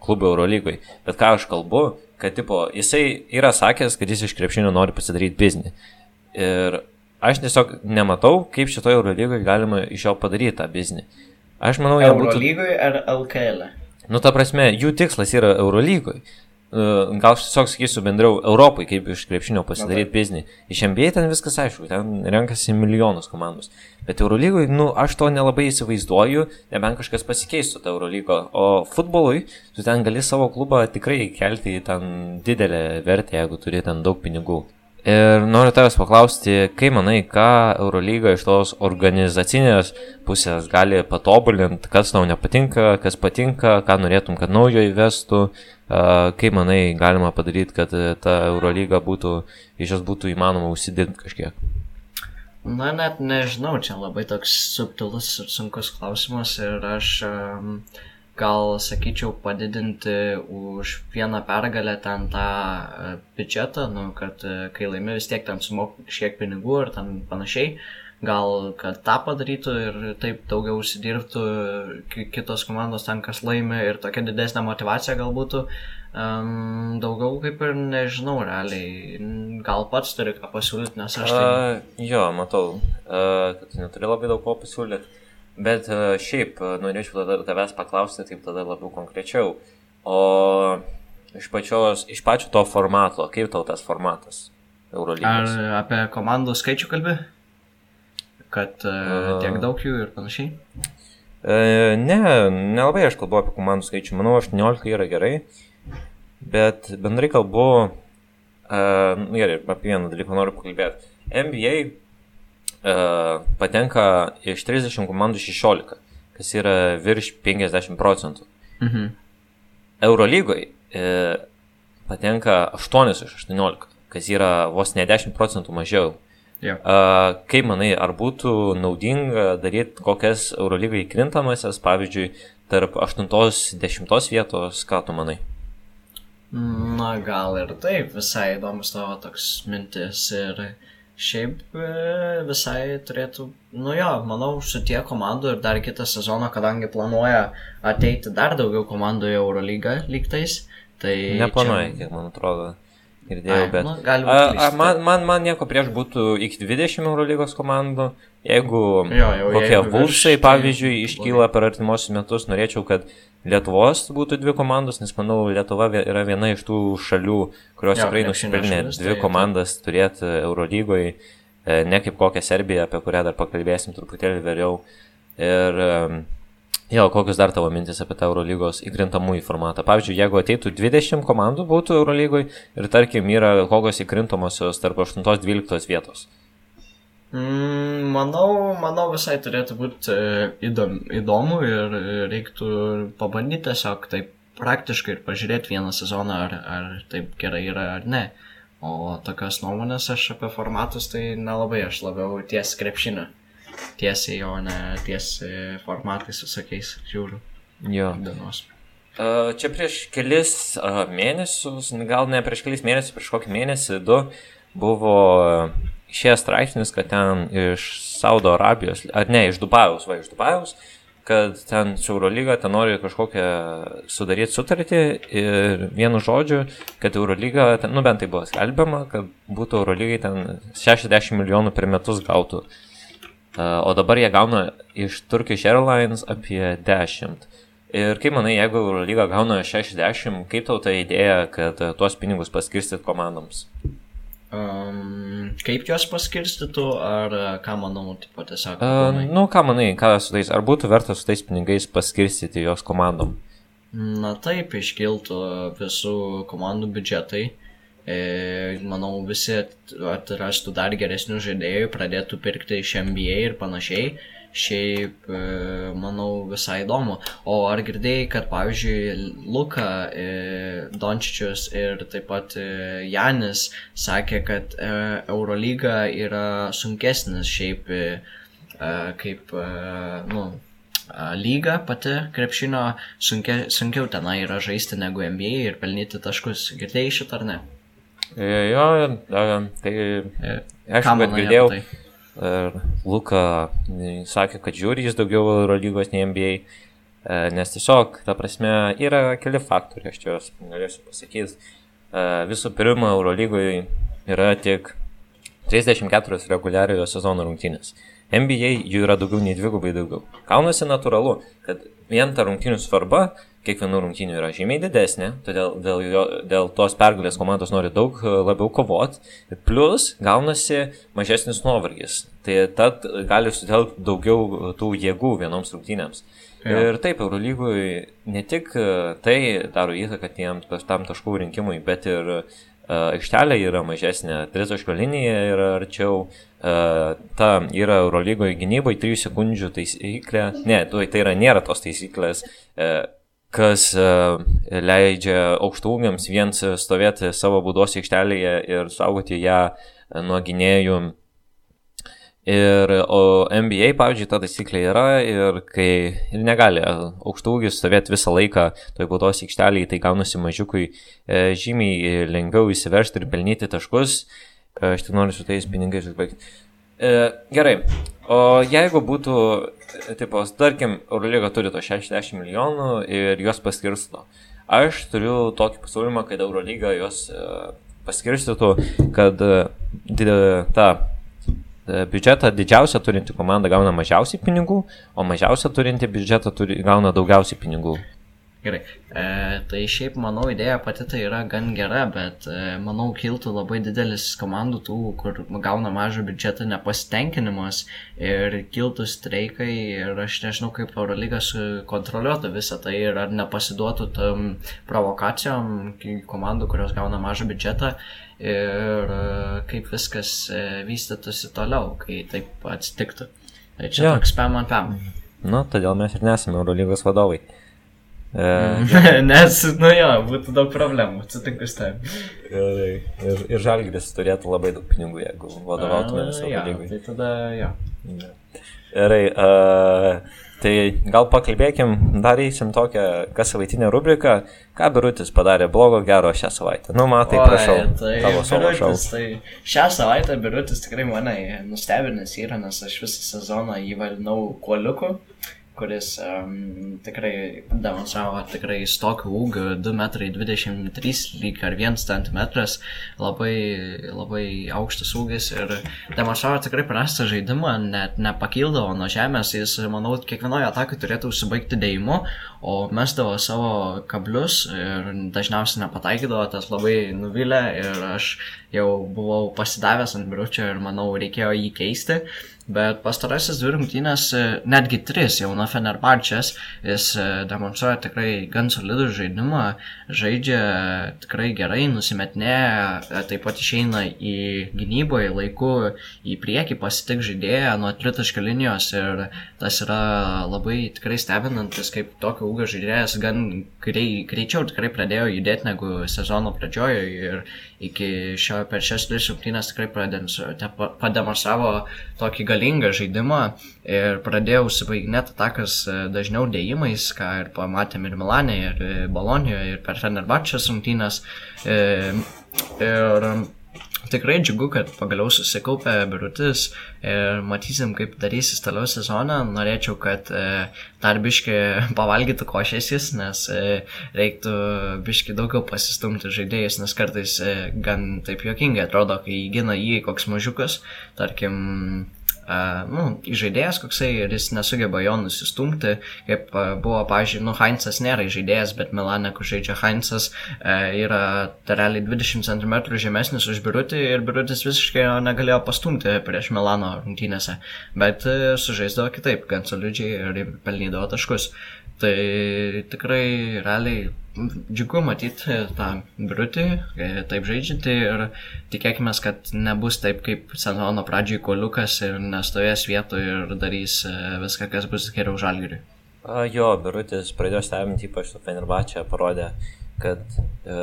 A: klubų Eurolygoj. Bet ką aš kalbu, kad tipo, jisai yra sakęs, kad jis iš krepšinio nori pasidaryti biznį. Ir aš tiesiog nematau, kaip šitoje Eurolygoje galima iš jo padaryti tą biznį. Aš manau,
B: jie būtų... Eurolygoje ar LKL? E?
A: Nu, ta prasme, jų tikslas yra Eurolygoje. Gal aš tiesiog sakysiu bendriau Europai, kaip iš krepšinio pasidaryti okay. biznį. Iš NBA ten viskas aišku, ten renkasi milijonus komandos. Bet Eurolygoje, nu, aš to nelabai įsivaizduoju, nebent kažkas pasikeistų tą Eurolygo. O futbolui, tu ten gali savo klubą tikrai kelti į ten didelę vertę, jeigu turi ten daug pinigų. Ir noriu tavęs paklausti, kaip manai, ką Eurolyga iš tos organizacinės pusės gali patobulinti, kas tau nepatinka, kas patinka, ką norėtum, kad naujo įvestų, Kaip manai, galima padaryti, kad e, ta Eurolyga būtų, iš jos būtų įmanoma užsidirbti kažkiek?
B: Na, net nežinau, čia labai toks subtilus ir sunkus klausimas ir aš um, gal sakyčiau padidinti už vieną pergalę ten tą uh, biudžetą, nu, kad uh, kai laimi vis tiek ten sumok kažkiek pinigų ir ten panašiai. Uh, gal kad tą padarytų ir taip daugiau užsidirbtų kitos komandos ten, kas laimi ir tokia didesnė motivacija gal būtų. Um, daugiau kaip ir nežinau realiai, gal pats turi ką pasiūlyti, nes aš tai...
A: Uh, jo, matau, uh, kad neturi labai daug ko pasiūlyti, bet uh, šiaip uh, norėčiau tada tavęs paklausti, taip tada labiau konkrečiau, o iš, pačios, iš pačio to formato, kaip tau tas formatas? Eurolygos.
B: Ar apie komandų skaičių kalbi? Kad uh, tiek daug jų ir panašiai?
A: E, ne, nelabai aš kalbu apie komandų skaičių. Manau, 18 yra gerai. Bet bendrai kalbu, uh, gerai, apie vieną dalyką noriu pakalbėti. NBA uh, patenka iš 30 komandų 16, kas yra virš 50 procentų.
B: Mhm.
A: Eurolygoje uh, patenka 8 iš 18, kas yra vos ne 10 procentų mažiau.
B: Jo.
A: Uh, kaip manai, ar būtų naudinga daryti kokias Eurolygai krintamasias, pavyzdžiui, tarp 8-10 vietos, ką tu manai?
B: Na, gal ir taip, visai įdomus tavo toks mintis ir šiaip e, visai turėtų, nu jo, manau, su tie komandų ir dar kitą sezoną, kadangi planuoja ateiti dar daugiau komandų į Eurolygą lygtais, tai...
A: Neplanuoja, čia... kiek man atrodo. Girdėjau, bet...
B: nu,
A: a, a, man, man, man nieko prieš būtų iki 20 Eurolygos komandų. Jeigu
B: Jo, jau
A: kokie Vulsai,
B: tai
A: pavyzdžiui, iškyla per artimuosius metus, norėčiau, kad Lietuvos būtų dvi komandos, nes manau, Lietuva yra viena iš tų šalių, kurios
B: Jo,
A: tikrai nusipelnė dvi
B: tai-
A: komandas turėti Eurolygoje, ne kaip kokią Serbiją, apie kurią dar pakalbėsim truputėlį vėliau. Ir em, Jo, kokios dar tavo mintis apie tą Eurolygos įkrintamųjų formatą? Pavyzdžiui, jeigu ateitų 20 komandų būtų Eurolygoje ir tarkim yra kokios įkrintamosios tarp 8-12 vietos.
B: Mm, manau, manau visai turėtų būti įdom, įdomu ir e, reiktų pabandyti tiesiog taip praktiškai ir pažiūrėti vieną sezoną, ar, ar taip gerai yra ar ne. O tokios nuomonės aš apie formatus tai nelabai, aš labiau ties krepšinio. Tiesiai, o ne ties e, formatais visokiais žiūriu
A: Jo.
B: dienos.
A: Čia prieš kelis mėnesius, gal ne prieš kelis mėnesius, prieš kokį mėnesį, du, buvo išėjęs straipsnis, kad ten iš Saudo Arabijos, ar ne, iš Dubajaus, va, iš Dubajaus, kad ten su Eurolyga ten nori kažkokią sudaryti sutartį ir vienu žodžiu, kad Eurolyga, ten, nu bent tai buvo skelbiama, kad būtų Eurolygai ten 60 milijonų per metus gautų. Uh, o dabar jie gauna iš Turkish Airlines apie 10. Ir kaip manai, jeigu Eurolyga gauna 60, kaip tau ta idėja, kad uh, tuos pinigus paskirstyt komandoms?
B: Um, kaip juos paskirstytų, ar e, ką manau, tipo tiesiog.
A: Uh, nu, ką manai, ką su tais, ar būtų verta su tais pinigais paskirstyti jos komandom?
B: Na taip, iškiltų visų komandų biudžetai. E, manau, visi at- atrastų dar geresnių žaidėjų, pradėtų pirkti iš NBA ir panašiai. Šiaip, e, manau, visai įdomu. O ar girdėjai, kad, pavyzdžiui, Luka e, Dončičius ir taip pat Janis sakė, kad Eurolyga yra sunkesnis šiaip kaip, nu, lyga pati krepšinio sunkia, sunkiau tenai yra žaisti negu NBA ir pelnyti taškus. Girdėjai šitą ar ne?
A: E, Jo, tai aš
B: ką
A: bet girdėjau.
B: tai?
A: Luka e, sakė, kad žiūri jis daugiau Eurolygos nei NBA, e, nes tiesiog, ta prasme, yra keli faktoriai, aš čia juos norėsiu pasakyti. Visų pirma, Eurolygoje yra tik 34 reguliariojo sezono rungtynės. NBA jų yra daugiau nei dvigubai daugiau. Kaunasi natūralu, kad vien ta rungtynių svarba kiekvienų rungtynių yra žymiai didesnė, todėl dėl, jo, dėl tos pergalės komandos nori daug e, labiau kovoti, plus gaunasi mažesnis nuovargis. Tai tad gali sutelkti daugiau tų jėgų vienoms rungtynėms.
B: Jo.
A: Ir taip, Eurolygui ne tik e, tai daro įtaką tiem tam taškų rinkimui, bet ir uh, aikštelė yra mažesnė, tritaškio linija yra arčiau, uh, ta yra Eurolygoje gynyboje 3 sekundžių taisyklė, ne, tai yra nėra tos taisyklės, uh, kas leidžia aukštūgiams vien stovėti savo būdos aikštelėje ir saugoti ją nuo gynėjų Ir, o NBA, pavyzdžiui, ta taisyklė yra ir kai ir negali aukštūgis stovėti visą laiką toj baudos aikštelėje, tai gaunasi mažiukui e, žymiai lengviau įsiveršti ir pelnyti taškus. E, aš tik noriu su tais pinigais užbaigti. E, gerai, o jeigu būtų, e, tipo, tarkim, Eurolyga turi to 60 milijonų ir juos paskirsto. Aš turiu tokį pasiūlymą, kad Eurolyga juos e, paskirstytų, kad e, ta biudžetą didžiausią turinti komanda gauna mažiausiai pinigų, o mažiausią turinti biudžetą turi, gauna daugiausiai pinigų.
B: Gerai. E, tai šiaip, manau, idėja pati tai yra gan gera, bet e, manau, kiltų labai didelis komandų tų, kur gauna mažą biudžetą nepasitenkinimas ir kiltų streikai ir aš nežinau, kaip Eurolygas kontroliuotų visą tai ir ar nepasiduotų tam provokacijom komandų, kurios gauna mažą biudžetą ir e, kaip viskas e, vystytųsi toliau, kai taip atsitiktų. Tai čia ja. toks pam ant pam.
A: Nu, todėl mes ir nesame Eurolygos vadovai.
B: E... [laughs] Nes, nu jo, būtų daug problemų, atsitinku su tavim.
A: Ir, ir, ir Žalgris turėtų labai daug pinigų, jeigu vadovautume visą lygą.
B: Tai tada jo.
A: Gerai, uh, tai gal pakalbėkim, darysim tokią kas savaitinę rubriką, ką Birutis padarė blogo gero šią savaitę. Nu, matai, Oi, prašau. Tai, tavo šau.
B: Tai šią savaitę Birutis tikrai mane nustebinęs yra, nes aš visą sezoną jį vadinau kuoliuku kuris um, tikrai demonstravo tikrai stokų ūgių 2,23 m lyg ar 1 cm, labai, labai aukštas ūgis ir demonstravo tikrai prastą žaidimą, net nepakildavo nuo žemės, jis, manau, kiekvienoje atakai turėtų užsibaigti dėjimu, o mesdavo savo kablius ir dažniausiai nepataikydavo, tas labai nuvylė ir aš jau buvau pasidavęs ant biručio ir manau reikėjo jį keisti. Bet pastarasis dvi rungtynės, e, netgi tris jau nuo Fenerbahčės, jis e, demonstruoja tikrai gan solidų žaidimą, žaidžia tikrai gerai, nusimetinėja, e, taip pat išeina į gynyboje laiku į priekį, pasitik žaidėją nuo tritaškio linijos ir tas yra labai tikrai stebinantis, kaip tokio ūgio žaidėjas gan grei, greičiau tikrai pradėjo judėti negu sezono pradžioje ir iki šio per šias tris rungtynės tikrai pademonstravo tokį galingą žaidimą ir pradėjau užsibaiginėti atakas e, dažniau dėjimais, ką ir pamatėm ir Milanė, ir e, Bolonijoje, ir per Fenerbahčės rungtynės. E, ir tikrai džiugu, kad pagaliau susikaupė birutis ir matysim, kaip darysis toliau sezoną. Norėčiau, kad dar biški [laughs] pavalgytų košėsis, nes reiktų biški daugiau pasistumti žaidėjus, nes kartais gan taip juokingai atrodo, kai gina jį koks mažiukas, tarkim, Uh, nu, žaidėjas koksai ir jis nesugeba jo nusistumti, kaip uh, buvo, pažiūrėjau, nu, Heinzas nėra žaidėjas, bet Milane, kur žaidžia Heinzas, uh, yra realiai 20 cm žemesnis už Birutį ir Birutis visiškai negalėjo pastumti prieš Milano rungtynėse, bet uh, sužaisdavo kitaip, gan solidžiai ir pelnydavo taškus. Tai tikrai realiai džiugu matyti tą briutį, e, taip žaidžiantį ir tikėkime, kad nebus taip kaip sezono pradžioj koliukas ir nestovės vietoje ir darys e, viską, kas bus geriau žalgiriui.
A: Jo, birutis pradėjo stebinti, ypač su Fenerbachė, parodė, kad e,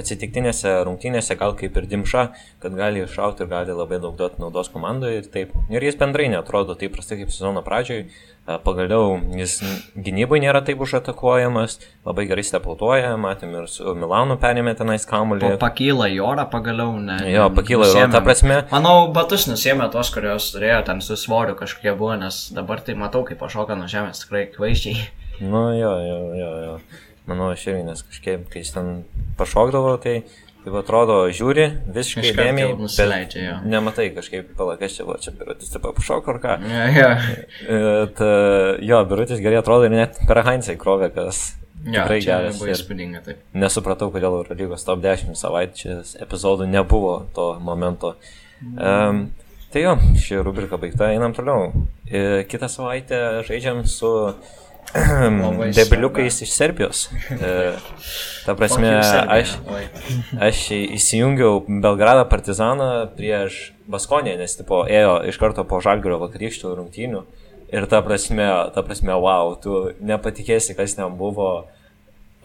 A: atsitiktinėse rungtynėse gal kaip ir dimša, kad gali iššauti ir gali labai daug duoti naudos komandoje ir taip. Ir jis bendrai netrodo taip prastai kaip sezono pradžioj, Pagaliau jis gynybai nėra taip užatakuojamas, labai gerai stepautoja, matėm ir su Milanu perėmė tenais kamuolį.
B: Pakyla į orą pagaliau, ne?
A: Jo, pakyla į orą, ta prasme.
B: Manau, batus nusėmė tos, kurios turėjo ten su svoriu kažkokie buvo, nes dabar tai matau, kaip pašoka nuo žemės tikrai kvaiščiai.
A: Nu jo, jo, jo, jo. Manau, aš irgi, nes kažkaip, kai jis ten pašokdavo, tai Taip atrodo, žiūri, visiškai dėmiai.
B: Nusileidžia, jo.
A: Nematai kažkaip, palakas čia, va, čia birutis taip pašok ar ką.
B: Ja, ja.
A: Et, jo, birutis gerai atrodo ir net per Heinzai krovė, kas
B: ja, tikrai geras. Buvo įspūdinga, taip.
A: Nesupratau, kodėl Eurolygos top 10 savaitės epizodų nebuvo to momento. Mm. Um, tai jo, ši rubrika baigta, einam toliau. E, kitą savaitę žaidžiam su debiliukais iš Serbijos. E, ta prasme, aš, aš įsijungiau Belgradą partizaną prieš Baskonę, nes tipo, ėjo iš karto po Žalgirio vakarykščių rungtynių. Ir ta prasme, ta prasme, wow, tu nepatikėsi, kas ten buvo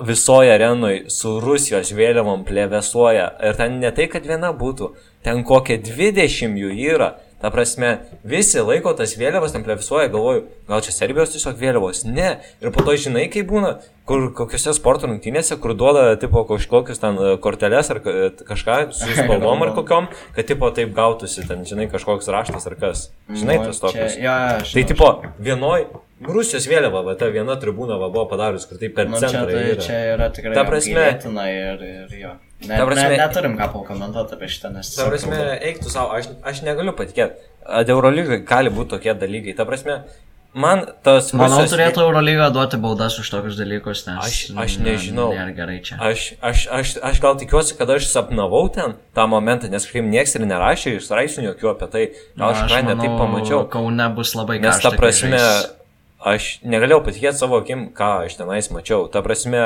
A: visoje arenui su Rusijos vėliavom plėvesuoja. Ir ten ne tai, kad viena būtų, ten kokie 20 jų yra. Ta prasme, visi laiko tas vėliavas, ten plevisuoja, galvoju, gal čia Serbijos tiesiog vėliavos. Ne. Ir po to žinai, kaip būna, kur kokiuose sporto rungtynėse, kur duoda, tipo, kažkokius ten e, korteles ar kažką su [laughs] spalvom ar kokiom, kad, tipo, taip gautųsi, ten, žinai, kažkoks raštas ar kas. Žinai, nu, tas tokius.
B: Ja,
A: tai, tipo, vienoj, Rusijos vėliava, va, ta viena tribūna va, buvo padarius, kur taip per nu, centrą.
B: Čia, tai, čia yra tikrai. Ta prasme. Ir, ir jo. Ne, ta prasme, ne, neturim ką pakomentuoti apie šitą, nes...
A: Ta prasme, eiktų savo, aš, aš negaliu patikėti. Eurolygai gali būti tokie dalykai. Ta prasme, man tas...
B: Manau,
A: Rusijos-
B: turėtų Eurolyga duoti baudas už tokius dalykus, nes...
A: Aš- aš
B: ne-
A: nežinau.
B: Nėra gerai čia.
A: Aš, aš, aš, aš gal tikiuosi, kad aš sapnavau ten tą momentą, nes kažkaip nieks ir nerašė iš straipsnių jokių apie tai. Gal aš tikrai ne taip pamačiau.
B: Kaune bus labai
A: Nes
B: karšta.
A: ta prasme,
B: žais.
A: aš negalėjau patikėti savo akim, ką aš tenais mačiau. Ta prasme,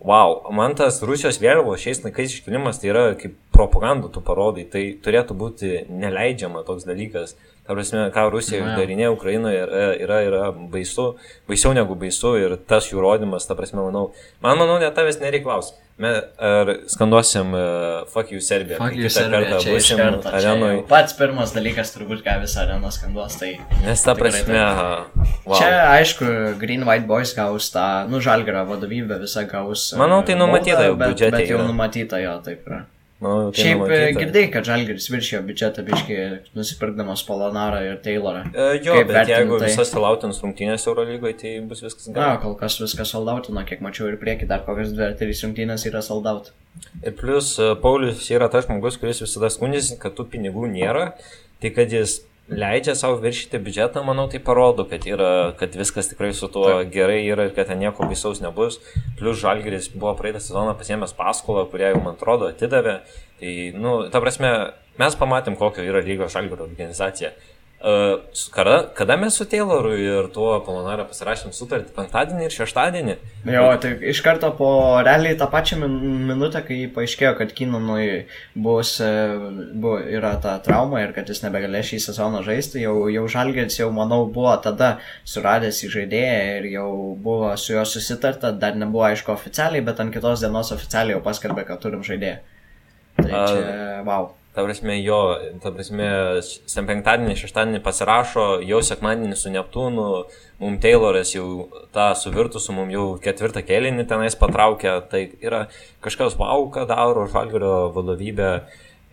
A: wow, man tas Rusijos vėliavos šiais laikais iškilimas tai yra kaip propaganda tu parodai. Tai turėtų būti neleidžiama toks dalykas. Ta prasme, ką Rusija išdarinė Ukrainoje yra, yra, yra baisu, baisiau negu baisu ir tas jų rodymas, ta prasme, manau, man manau, net tavęs nereiklaus. Mes ar skanduosim uh, Fuck You Serbia.
B: Fuck you, Serbija, čia iš karto. čia
A: arenoj.
B: jau Pats pirmas dalykas turbūt, ką visą areną skanduos, tai...
A: Nes ta prasme, wow.
B: Čia, aišku, Green White Boys gaus tą, nu, žalgerio vadovybę visą gaus. e,
A: Manau, tai numatyta
B: baudą,
A: jau
B: bet,
A: biudžete
B: Bet jau numatyta jo, taip yra.
A: Manau, tai
B: Šiaip e,
A: numatyta.
B: girdėjai, kad žalgeris viršijo biudžetą biškai nusipirkdamas Polonarą ir Taylorą.
A: E, Jo,
B: Kaip
A: bet jeigu
B: tai?
A: visas lautins rungtynės Eurolygoje, tai bus viskas
B: Na,
A: gerai.
B: kol kas viskas soldautino, kiek mačiau ir prieki, dar kokias dvi ar trys rungtynės yra soldaut.
A: Ir plus, e, Paulius yra tas žmogus, kuris visada skundžiasi, kad tų pinigų nėra, tai kad jis leidžia savo viršyti biudžetą, manau, tai parodo, kad, yra, kad viskas tikrai su tuo
B: Taip.
A: gerai yra ir kad ten nieko baisaus nebus. Plus, Žalgeris buvo praeitą sezoną pasiemęs paskolą, kurią jau, man atrodo, atidavė. Tai, nu, ta prasme, mes pamatėm, kokio yra lygos Žalgerio organizacija. Kada, kada mes su Tayloru ir tuo Polonarą pasirašėm sutartį penktadienį ir šeštadienį?
B: Jo, tai iš karto po realiai tą pačią min minutę, kai paaiškėjo, kad Kinonui bus, e, buvo, yra ta trauma ir kad jis nebegalės šį sezoną žaisti, jau, jau Žalgeris jau, manau, buvo tada suradęs į žaidėją ir jau buvo su juo susitarta, dar nebuvo aišku oficialiai, bet ant kitos dienos oficialiai jau paskelbė, kad turim žaidėją. Tai čia, wow.
A: Ta prasme, jo, ta prasme, sem penktadienį, šeštadienį pasirašo, jau sekmadienį su Neptūnu, mum Tayloras jau tą suvirtų su mum jau ketvirtą kėlinį tenais patraukia, tai yra kažkas wow, ką daro Žalgerio vadovybė.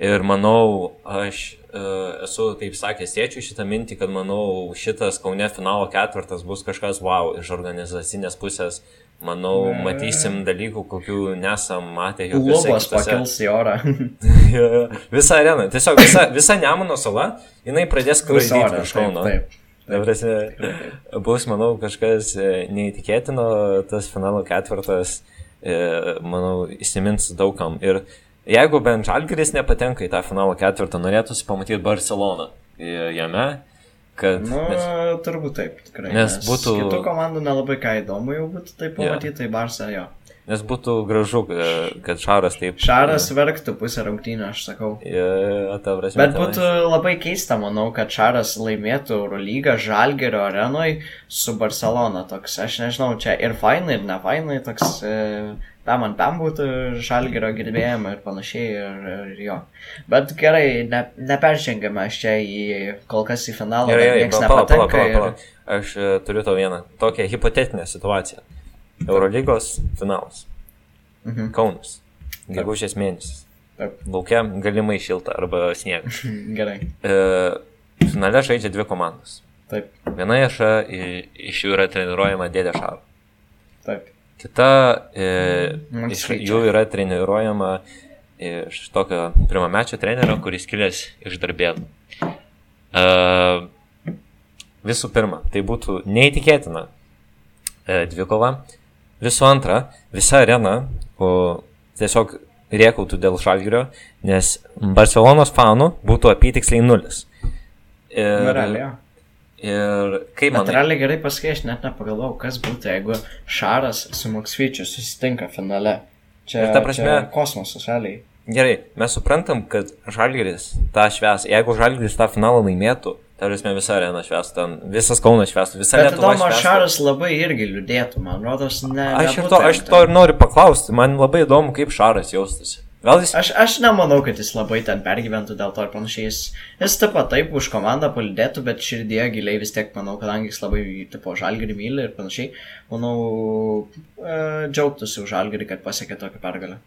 A: Ir manau, aš e, esu taip sakęs tėčiui šitą mintį, kad manau, šitas Kaune finalo ketvirtas bus kažkas wow iš organizacinės pusės. Manau, matysim dalykų, kokių nesam matę jokiuose
B: Lubos pakils į orą. [laughs]
A: Visa arena, tiesiog visa, visa Nemuno sala, jinai pradės
B: orą,
A: iš Kauno. bus, manau, kažkas e, neįtikėtino, tas finalo ketvirtas, e, manau, įsimins daugam. Ir jeigu bent Žalgiris nepatenka į tą finalo ketvirtą, norėtųsi pamatyti Barceloną e, jame, kad...
B: Nu,
A: nes,
B: turbūt taip, tikrai.
A: Nes būtų-
B: Kitų komandų nelabai ką įdomu jau būtų tai pamatyti, tai Barça jo.
A: Nes būtų gražu, e, kad Šaras taip...
B: Šaras verktų pusę rungtynių, aš sakau.
A: E, ta prasme,
B: Bet
A: tenais-
B: būtų labai keista, manau, kad Šaras laimėtų Eurolygą Žalgerio arenoj su Barcelona. Toks, aš nežinau, čia ir fainai, ir ne fainai, toks e, tam ant tam būtų Žalgerio girdėjimai ir panašiai. Ir, ir jo. Bet gerai, ne, neperžengiame aš čia į kol kas į finalą.
A: Gerai, gerai,
B: nieks
A: pala, pala, pala,
B: ir-.
A: Aš e, turiu tau vieną tokią hipotetinę situaciją. Eurolygos finalas.
B: Mhm.
A: Kaunas. Gegužės mėnesis.
B: Taip.
A: Laukia galimai šilta arba sniegas. [laughs]
B: Gerai.
A: E, finale žaidžia dvi komandos.
B: Taip,
A: Viena iš, iš jų yra treniruojama Dėdė Šaro.
B: taip.
A: Kita e,
B: Man
A: iš
B: skaičiai.
A: jų yra treniruojama iš tokio pirmamečio trenerio, kuris kilęs iš darbėnų. E, visų pirma, tai būtų neįtikėtina e, dvikova. Visų antra, visa arena o, tiesiog riekautų dėl šalgirio, nes Barcelonos fanų būtų apytiksliai nulis. Ir,
B: jo.
A: ir kaip
B: Bet
A: manai?
B: realiai gerai pasakai, aš net nepagalvojau, kas būtų, jeigu Šaras su Moksvyčiu susitinka finale. Čia,
A: Ir ta prasme-
B: čia kosmosas, realiai.
A: Gerai, mes suprantam, kad Žalgiris tą šves, jeigu Žalgiris tą finalą laimėtų, prasme visa arena švestų, ten visas Kaunas švestų, visa
B: Bet
A: Lietuva
B: tada
A: švestų.
B: Šaras labai irgi liūdėtų, man rodos, ne.
A: Aš ir, to, aš to ir noriu paklausti, man labai įdomu, kaip Šaras jaustųsi. Gal jis...
B: Aš, aš nemanau, kad jis labai ten pergyventų dėl to ir panašiai. Jis, jis taip pat taip už komandą palidėtų, bet širdie giliai vis tiek, manau, kadangi jis labai, tipo, žalgerį myli ir panašiai, manau, e, džiaugtųsi už žalgerį, kad pasiekė tokią pergalę.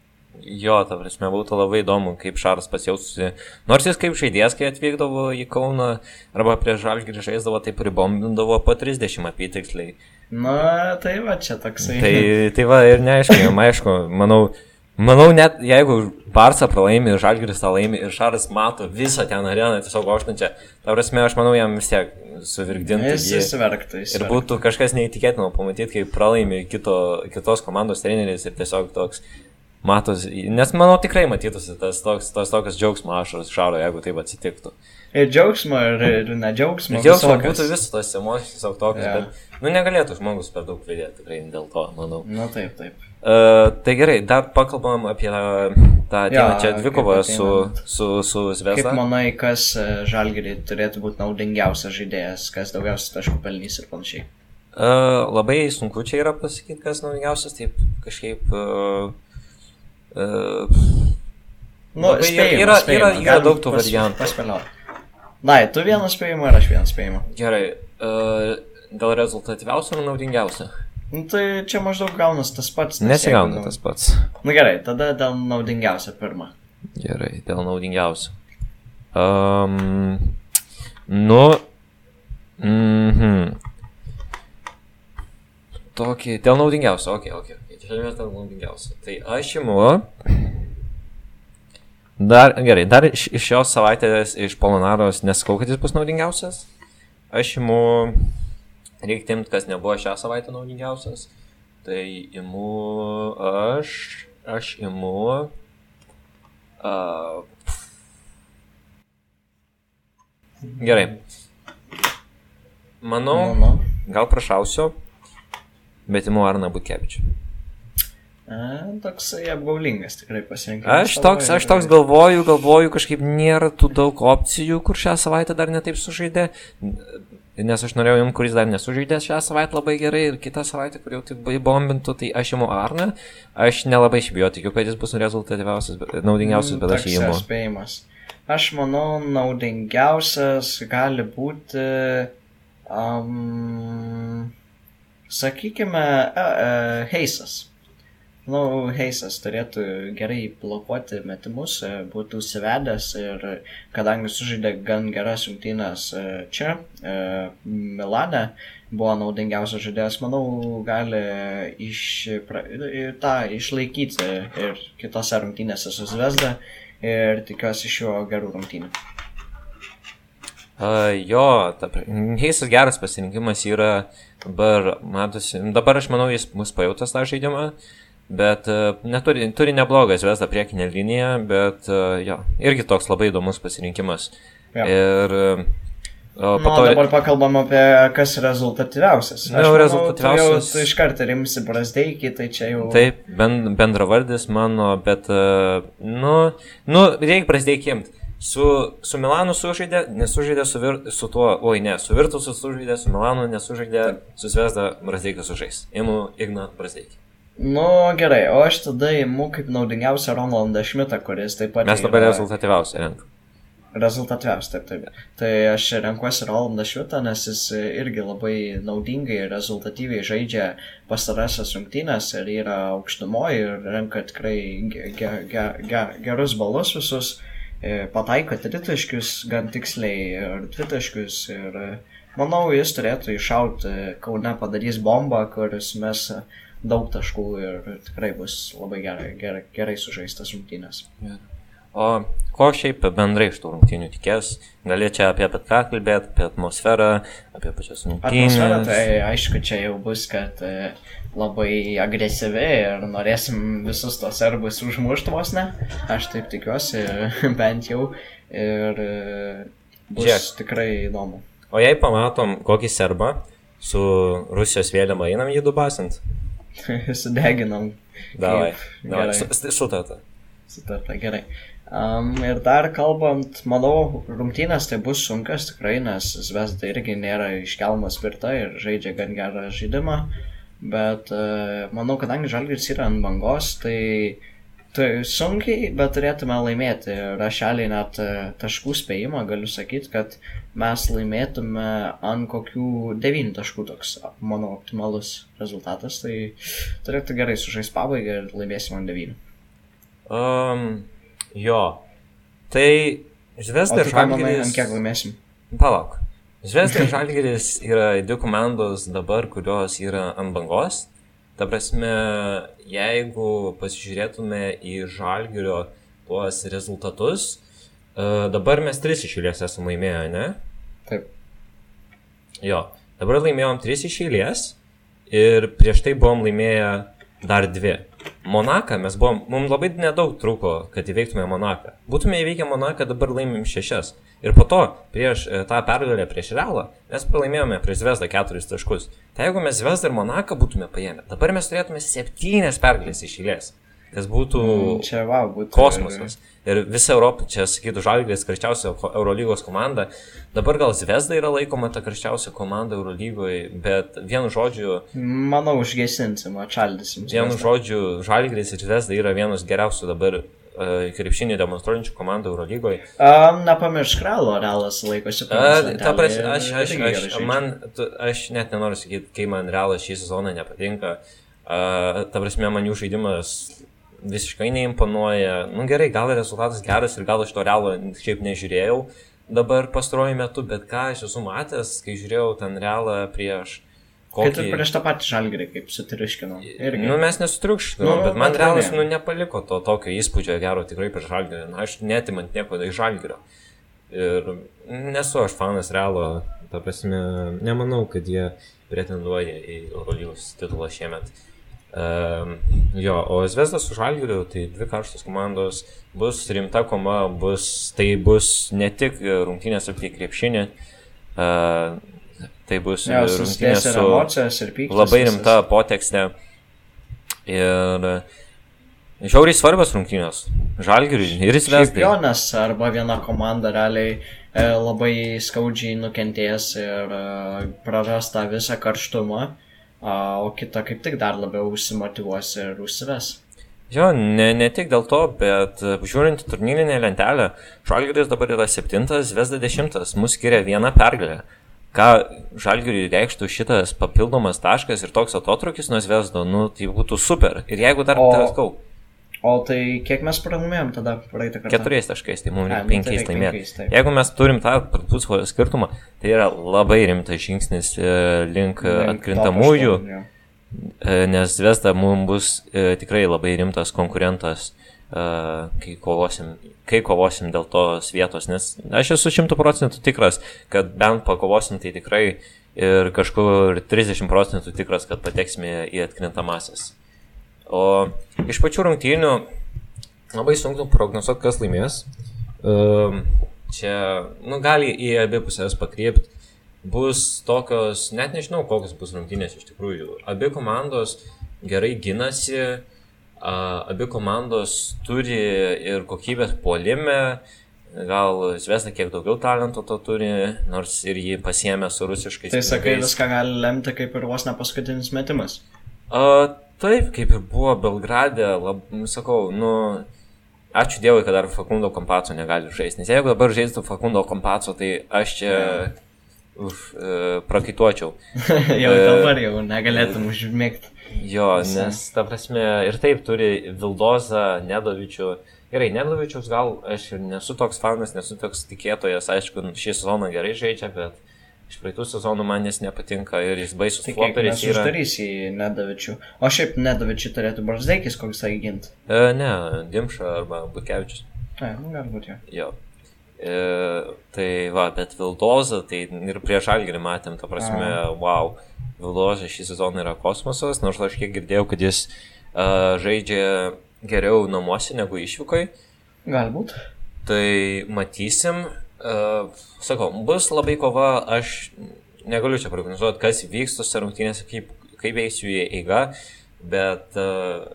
A: Jo, ta prasme, būtų labai įdomu, kaip Šaras pasijaustųsi. Nors jis kaip žaidėjas, kai atvykdavo į Kauną arba prie Žalgirį žaisdavo, taip ribombindavo po 30 apytiksliai.
B: Na, tai va, čia toksai.
A: Tai, [laughs] tai va ir neaišku, jam aišku, manau, Manau, net jeigu Barça pralaimi, Žalgiris tą laimi ir Šaras mato visą ten areną tiesiog auštančią, ta prasme, aš manau, jam vis tiek suvirgdintų.
B: Jis įsiverktų.
A: Ir būtų kažkas neįtikėtino pamatyti, kai pralaimi kito, kitos komandos treneris ir tiesiog toks matosi, nes manau tikrai matytųsi tas toks, tas toks džiaugsmo ašaras šaro, jeigu taip atsitiktų.
B: Ir džiaugsmo, ir, ir nedžiaugsmo.
A: Džiaugsmo
B: visokias.
A: būtų visas tos emocijos tiesiog tokios, yeah. bet, nu, negalėtų žmogus per daug liūdėti, tikrai dėl to, manau.
B: Na taip, taip.
A: Uh, tai gerai, dar pakalbam apie tą ateinančią
B: Jo,
A: dvikovą
B: kaip
A: su, su, su
B: Kaip
A: Zvezda.
B: manai, kas žalgerį turėtų būti naudingiausias žaidėjas, kas daugiausiai taškų pelnys ir panašiai?
A: Uh, labai sunku čia yra pasakyti, kas naudingiausias, taip kažkaip... Uh,
B: Nu,
A: Labai
B: spėjimą,
A: yra-
B: spėjimą.
A: yra- yra daug tų
B: pas-
A: variantų.
B: Paspėliot. Na, tu vieną spėjimą ir aš vieną spėjimą.
A: gerai, uh, dėl rezultatyviausio ar naudingiausio?
B: Nu, tai čia maždaug gaunas tas pats. nes
A: Nesigauna
B: nu-
A: tas pats.
B: Na gerai, tada dėl naudingiausio pirmą.
A: Gerai, dėl naudingiausio. Um, nu. Mhm. Tokį, dėl naudingiausio, okei, okay, okei. Okay. Čia dėl naudingiausio. Tai aš imu. Dar, gerai, dar iš, iš šios savaitės iš Polonaros nesakau, kad jis bus naudingiausias. Aš imu. Reikia imti, kas nebuvo šią savaitę naudingiausias. Tai imu aš. Aš imu. Uh, gerai. Manau,
B: nu.
A: gal prašausiu, bet imu Arną Bukevičių.
B: Toksai apgaulingas tikrai pasirinkimas.
A: Aš toks, aš toks galvoju, galvoju, kažkaip nėra tų daug opcijų, kur šią savaitę dar netaip sužaidė. Nes aš norėjau jums, kuris dar nesužaidė šią savaitę labai gerai ir kitą savaitę, kur jau tik bombintų, tai aš imu Arną. Aš nelabai šiaip tikiu, kad jis bus rezultatyviausias, naudingiausias, bet aš jį imu.
B: Spėjimas. Aš manau, naudingiausias gali būti, um, sakykime, uh, uh, Heisas. Nu, Heisas turėtų gerai blokuoti metimus, e, būtų užsivedęs ir kadangi sužaidė gan geras rungtynės e, čia, e, Milane, buvo naudingiausias žaidėjas, manau, gali iš, pra, tą išlaikyti ir kitose rungtynėse su Zvezda ir tikiuosi iš jo gerų rungtynių.
A: Uh, jo, ta Heisas geras pasirinkimas yra, dabar, matosi, dabar aš manau, jis mus pajutęs tą žaidimą, bet uh, neturi, turi neblogą Zvezdą priekinę liniją, bet uh, jo, irgi toks labai įdomus pasirinkimas.
B: Jo.
A: Ir uh,
B: Na,
A: po
B: nu,
A: to...
B: dabar pakalbam apie kas rezultatyviausias.
A: Na, jau rezultatyviausias-
B: jau, tu iš karto rimsi Brasdeikį, tai čia jau...
A: Taip, ben, bendravardis mano, bet, nu, nu reikia prasidėti imti. Su, su Milanu sužaidė, nesužaidė su, vir, su tuo, oi ne, su Virtusu sužaidė, su Milanu nesužaidė, su Zvezda Brazdeikas sužais. Imu Igna Brasdeikį.
B: Nu, gerai, o aš tada imu kaip naudingiausią Ronaldą Šmitą, kuris taip pat...
A: Mes dabar
B: yra-
A: rezultatyviausiai renkam.
B: Rezultatyviausias, taip, taip. Tai aš renkuosi Rolandą Švitą, nes jis irgi labai naudingai ir rezultatyviai žaidžia pastarąsias rungtynės ir yra aukštumoje ir renka tikrai ge, ge, ge, ge, gerus balus visus, e, pataiko tritaškius gan tiksliai ir dvitaškius ir e, manau jis turėtų iššauti, Kaune padarys bombą, kuris mes daug taškų ir tikrai bus labai gerai, gerai, gerai sužaistas rungtynės.
A: O ko šiaip bendrai iš tų rungtynių tikės? Gali čia apie bet ką kalbėti, apie atmosferą, apie pačias
B: Atmosfera,
A: rungtynės.
B: tai aišku, čia jau bus, kad e, labai agresyvi ir norėsim visus tos serbus užmušti vos ne. Aš taip tikiuosi, [laughs] bent jau. Ir e, bus
A: Žiūrėk.
B: tikrai įdomu.
A: O jei pamatom kokį serbą su Rusijos vėliava, einam jį dubasint. [laughs]
B: Sudeginam.
A: Davai, davai, sutarta.
B: Sutarta, gerai. Um, ir dar kalbant, manau, rungtynės tai bus sunkas tikrai, nes Zvezda irgi nėra iškelmas tvirta ir žaidžia gan gerą žaidimą. Bet uh, manau, kadangi Žalgiris yra ant bangos, tai, tai sunkiai, bet turėtume laimėti. Ir aš realiai net e, taškų spėjimą galiu sakyti, kad mes laimėtume ant kokių 9 taškų toks, mano optimalus rezultatas. Tai turėtų gerai sužaisti pabaigą ir laimėsim ant 9.
A: Um, jo. Tai
B: O
A: Zvezda ir
B: ką manai, ant
A: Žalgiris.
B: kiek laimėsim?
A: Palauk. Zvezda ir Žalgiris yra dvi komandos dabar, kurios yra ant bangos. Ta prasme, jeigu pasižiūrėtume į žalgerio tuos rezultatus, uh, dabar mes tris išėlės esame laimėję, ne?
B: Taip.
A: Jo, dabar laimėjom tris išėlės ir prieš tai buvom laimėję dar dvi. Monaką mes buvom, mums labai nedaug truko, kad įveiktume Monaką. Būtume įveikę Monaką, dabar laimim šešias. Ir po to, prieš e, tą pergalę prieš Realą, mes pralaimėjome prieš Zvezdą keturis taškus. Tai jeigu mes Zvezdą ir Monaką būtume paėmę, dabar mes turėtume septynias pergalės iš Kas būtų
B: Mm, Čia, wow, būtų.
A: kosmosas. Ir visa Europa, čia sakytų Žalgris, karščiausia Eurolygos komanda. Dabar gal Zvezda yra laikoma ta karščiausia komanda Eurolygoje, bet vienu žodžiu,
B: Manau, užgesinsim, atšaldysim.
A: vienu žodžiu, Žalgris ir Zvezda yra vienas geriausių dabar uh, krepšinį demonstruojančių komandų Eurolygoje.
B: Um, nepamiršk Realo, Realas laikosi pirmos
A: Ta prasme, aš, aš, aš,
B: žaidžia.
A: man, tu, aš net nenoriu sakyti, kai man realas šį sezoną nepatinka. Uh, ta prasme, man jų žaidimas visiškai neimponuoja. Nu gerai, gal rezultatas geras ir gal aš to realo šiaip nežiūrėjau dabar pastaruoju metu, bet ką aš esu matęs, kai žiūrėjau ten realą prieš
B: Kaip ir
A: kokį...
B: prieš tą patį žalgerį, kaip sutriuškinau. Irgi.
A: Nu, mes nesutriukškinom,
B: Nu,
A: bet man
B: bet
A: realas nu, nepaliko to tokio įspūdžio gero tikrai prieš žalgerį. Na, aš netimant nieko iš žalgerio. Ir nesu aš fanas realo, ta prasme, nemanau, kad jie pretenduoja į Eurolygos titulą šiemet. Um, jo, o Zvezdas su Žalgiriu, tai dvi karštos komandos, bus rimta koma, bus, tai bus ne tik rungtynės apie krepšinį, uh, tai bus
B: Jo,
A: rungtynės su
B: emocijos, ir pyktis.
A: labai rimta potekstė. Ir žiauriai svarbios rungtynės. Žalgiriui ir Zvezdai.
B: Čempionas arba viena komanda realiai labai skaudžiai nukentės ir praras tą visą karštumą, o kita kaip tik dar labiau užsimotivuos ir užsives.
A: Jo, ne, ne tik dėl to, bet e, žiūrint turnyrinę lentelę, Žalgiris dabar yra septintas, Zvezda dešimtas, mus skiria viena pergalė. Ką Žalgiriui reikštų šitas papildomas taškas ir toks atotrukis nuo Zvezdo, nu tai būtų super. Ir jeigu dar,
B: O-
A: o... sakau,
B: O tai kiek mes pralaimėjom tada praeitą kartą?
A: keturiais taškais, tai mums reikia
B: nu tai
A: penkiais
B: reikia
A: laimėti. Jeigu mes turim tą pusvalandį skirtumą, tai yra labai rimtas žingsnis e, link atkrintamųjų. E, nes Vesda mums bus e, tikrai labai rimtas konkurentas, kai kovosim, kai kovosim dėl tos vietos, nes aš esu šimtų procentų tikras, kad bent pakovosim tai tikrai ir kažkur 30 procentų tikras, kad pateksime į atkrintamasis. O iš pačių rungtynių labai sunku prognozuoti, kas laimės. Um, čia, nu, gali į abi pusės pakrypti. Bus tokios, net nežinau, kokios bus rungtynės iš tikrųjų. Abi komandos gerai ginasi, abi komandos turi ir kokybės puolime. Gal Zvezda kiek daugiau talento to turi, nors ir jį pasiemė su rusiškais.
B: Tai sakai,
A: pinigais.
B: viską gali lemti kaip ir vos ne paskutinis metimas.
A: A, taip, kaip ir buvo Belgrade, lab, sakau, nu, ačiū Dievui, kad dar Fakundo Kompaco negali žaisti, nes jeigu dabar žaistų Fakundo Kompaco, tai aš čia uf, e, prakaituočiau. [laughs]
B: jau
A: E,
B: dabar jau negalėtum užmėgti.
A: Jo, nes ta prasme ir taip turi Vildozą, Nedovičių. Gerai, Nedovičius gal aš ir nesu toks fanas, nesu toks tikėtojas, aišku, šį sezoną gerai žaidžia, bet iš praeitų sezonų man jis nepatinka ir jis baisus
B: Tai
A: floperis
B: mes
A: yra.
B: uždarys į Nedavičių. O šiaip Nedavičių turėtų Barzdeikis koks tai gint.
A: E, ne, Dimša arba Bukevičius.
B: Ne, nu galbūt jo.
A: Jo. E, tai va, bet Vildoza, tai ir prieš Algerį matėm, ta prasme,
B: A.
A: wow, Vildoza šį sezoną yra kosmosas, nors aš kiek girdėjau, kad jis uh, žaidžia geriau namuose negu išvykai.
B: Galbūt.
A: Tai matysim. Uh, sakau, bus labai kova, aš negaliu čia prognozuoti, kas vyks tose rungtynėse, kaip, kaip eisiu į eigą, bet uh,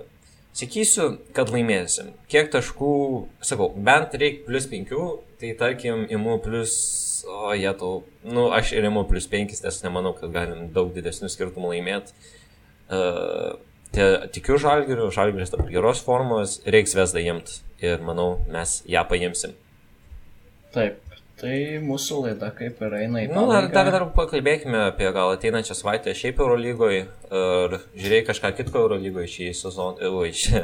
A: sakysiu, kad laimėsim. Kiek taškų, sakau, bent reikia plus 5, tai tarkim, imu plus, o jie tau, nu, aš ir imu plus 5, nes nemanau, kad galim daug didesnių skirtumų laimėti. Uh, tai tikiu žalgiriu, žalgiris dabar geros formos, reiks vesdą imti ir manau, mes ją paimsim.
B: Taip. Tai mūsų laida kaip ir eina į
A: Na, nu, dar,
B: pabaigą.
A: dar, dar pakalbėkime apie gal ateinančią savaitę šiaip Eurolygoje. Ar žiūrėjai kažką kitko Eurolygoje šį sezoną, oi, [laughs] šią,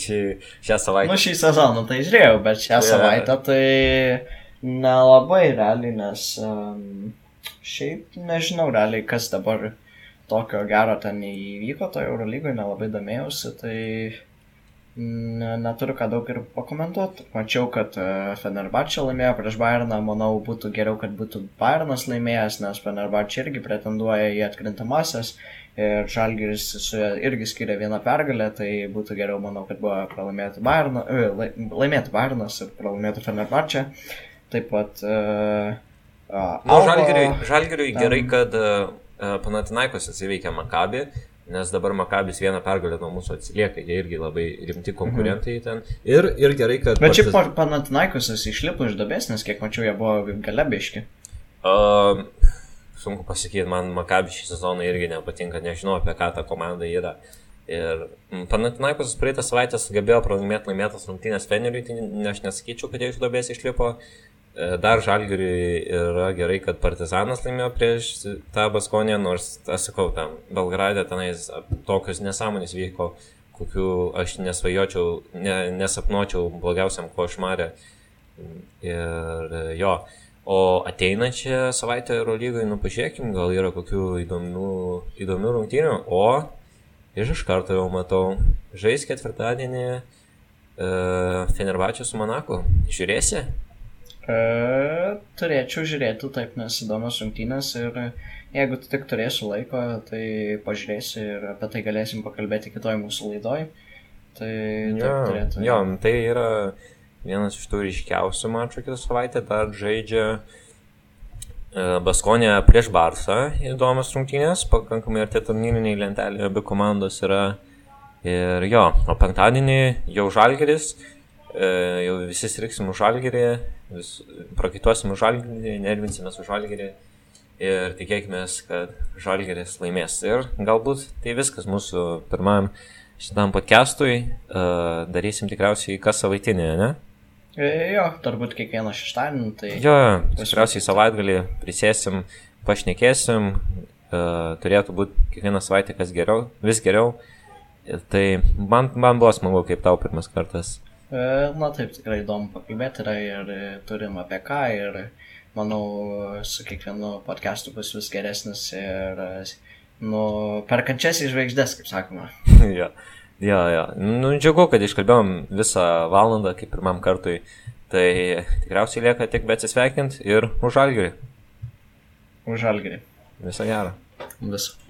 A: šį, šią savaitę?
B: Nu, šį sezoną tai žiūrėjau, bet šią
A: Jo.
B: savaitę tai nelabai realiai, nes um, šiaip nežinau realiai, kas dabar tokio gero ten įvyko, to Eurolygoje nelabai domėjausi, tai ne, neturiu ką daug ir pakomentuoti. Mačiau, kad e, Fenerbahčia laimėjo prieš Bayerną, manau, būtų geriau, kad būtų Bayernas laimėjęs, nes Fenerbahčia irgi pretenduoja į atkrintamasias ir Žalgiris su juo irgi skiria vieną pergalę, tai būtų geriau, manau, kad buvo pralaimėti Bayerną, e, laimėti Bayernas ir pralaimėti Fenerbahčia. Taip pat... Uh,
A: uh, nu, Žalgiriui, Žalgiriui gerai, kad uh, Panatinaikos atsiveikė Makabį, nes dabar Makabis vieną pergalę nuo mūsų atsilieka, jie irgi labai rimti konkurentai mhm. ten. Ir, ir gerai, kad...
B: Bet šiaip partizan... Panatinaikosas išlipo iš dabės, nes kiek mačiau, jie buvo galebiški.
A: Uh, sunku pasakyti, man Makabis šį sezoną irgi nepatinka, nežinau apie ką ta komanda yra. Ir Panatinaikosas praeitą savaitę sugebėjo pralaimėti laimėtas rungtynės Feneriui, tai aš nesakyčiau, kad jie iš dabės išlipo. Uh, dar žalgiriui yra gerai, kad Partizanas laimėjo prieš tą Baskonę, nors, aš sakau, tam Belgradė tenais tokios nesąmonės vyko, kokių aš nesvajočiau, ne, nesapnuočiau blogiausiam košmarė. Ir jo, o ateinančią savaitę Eurolygai, nu pažiūrėkim, gal yra kokių įdomių, įdomių rungtynių, o ir iš karto jau matau, žais ketvirtadienį e, Fenerbačio su Monaku. Žiūrėsi?
B: E, turėčiau žiūrėti taip, nes įdomios rungtynės ir jeigu tu tik turėsiu laiko, tai pažiūrėsiu ir apie tai galėsim pakalbėti kitoj mūsų laidoj. Tai
A: taip turėtų. Jo, tai yra vienas iš tų ryškiausių mačų kitą savaitę, dar žaidžia e, Baskonė prieš Barsą, įdomios rungtynės, pakankamai arti turnyriniai lentelė, abi komandos yra. Ir jo, o penktadienį jau Žalgeris, jau visi siriksim už Žalgerį, vis prakaituosim už žalgerį, nervinsimės už žalgerį ir tikėkime, kad žalgeris laimės. Ir galbūt tai viskas mūsų pirmam šitam podcastui. Uh, darysim tikriausiai kas savaitinį, ne?
B: E, jo, turbūt kiekvieną šeštadienį. Tai...
A: Jo, tikriausiai savaitgalį prisėsim, pašnekėsim, turėtų būti kiekvieną savaitę kas geriau, vis geriau. Tai man, man buvo smagu, kaip tau pirmas kartas.
B: Na taip, tikrai įdomu pakalbėti yra ir turim apie ką ir manau su kiekvienu podcastu bus vis geresnis ir nu, per kančias išvaigždės, kaip sakoma.
A: ja, ja, ja. Nu, džiugu, kad iškalbėjom visą valandą kaip pirmam kartui. Tai tikriausiai lieka tik be atsisveikint ir už žalgerį.
B: Už žalgerį.
A: Visą gerą.
B: Visą.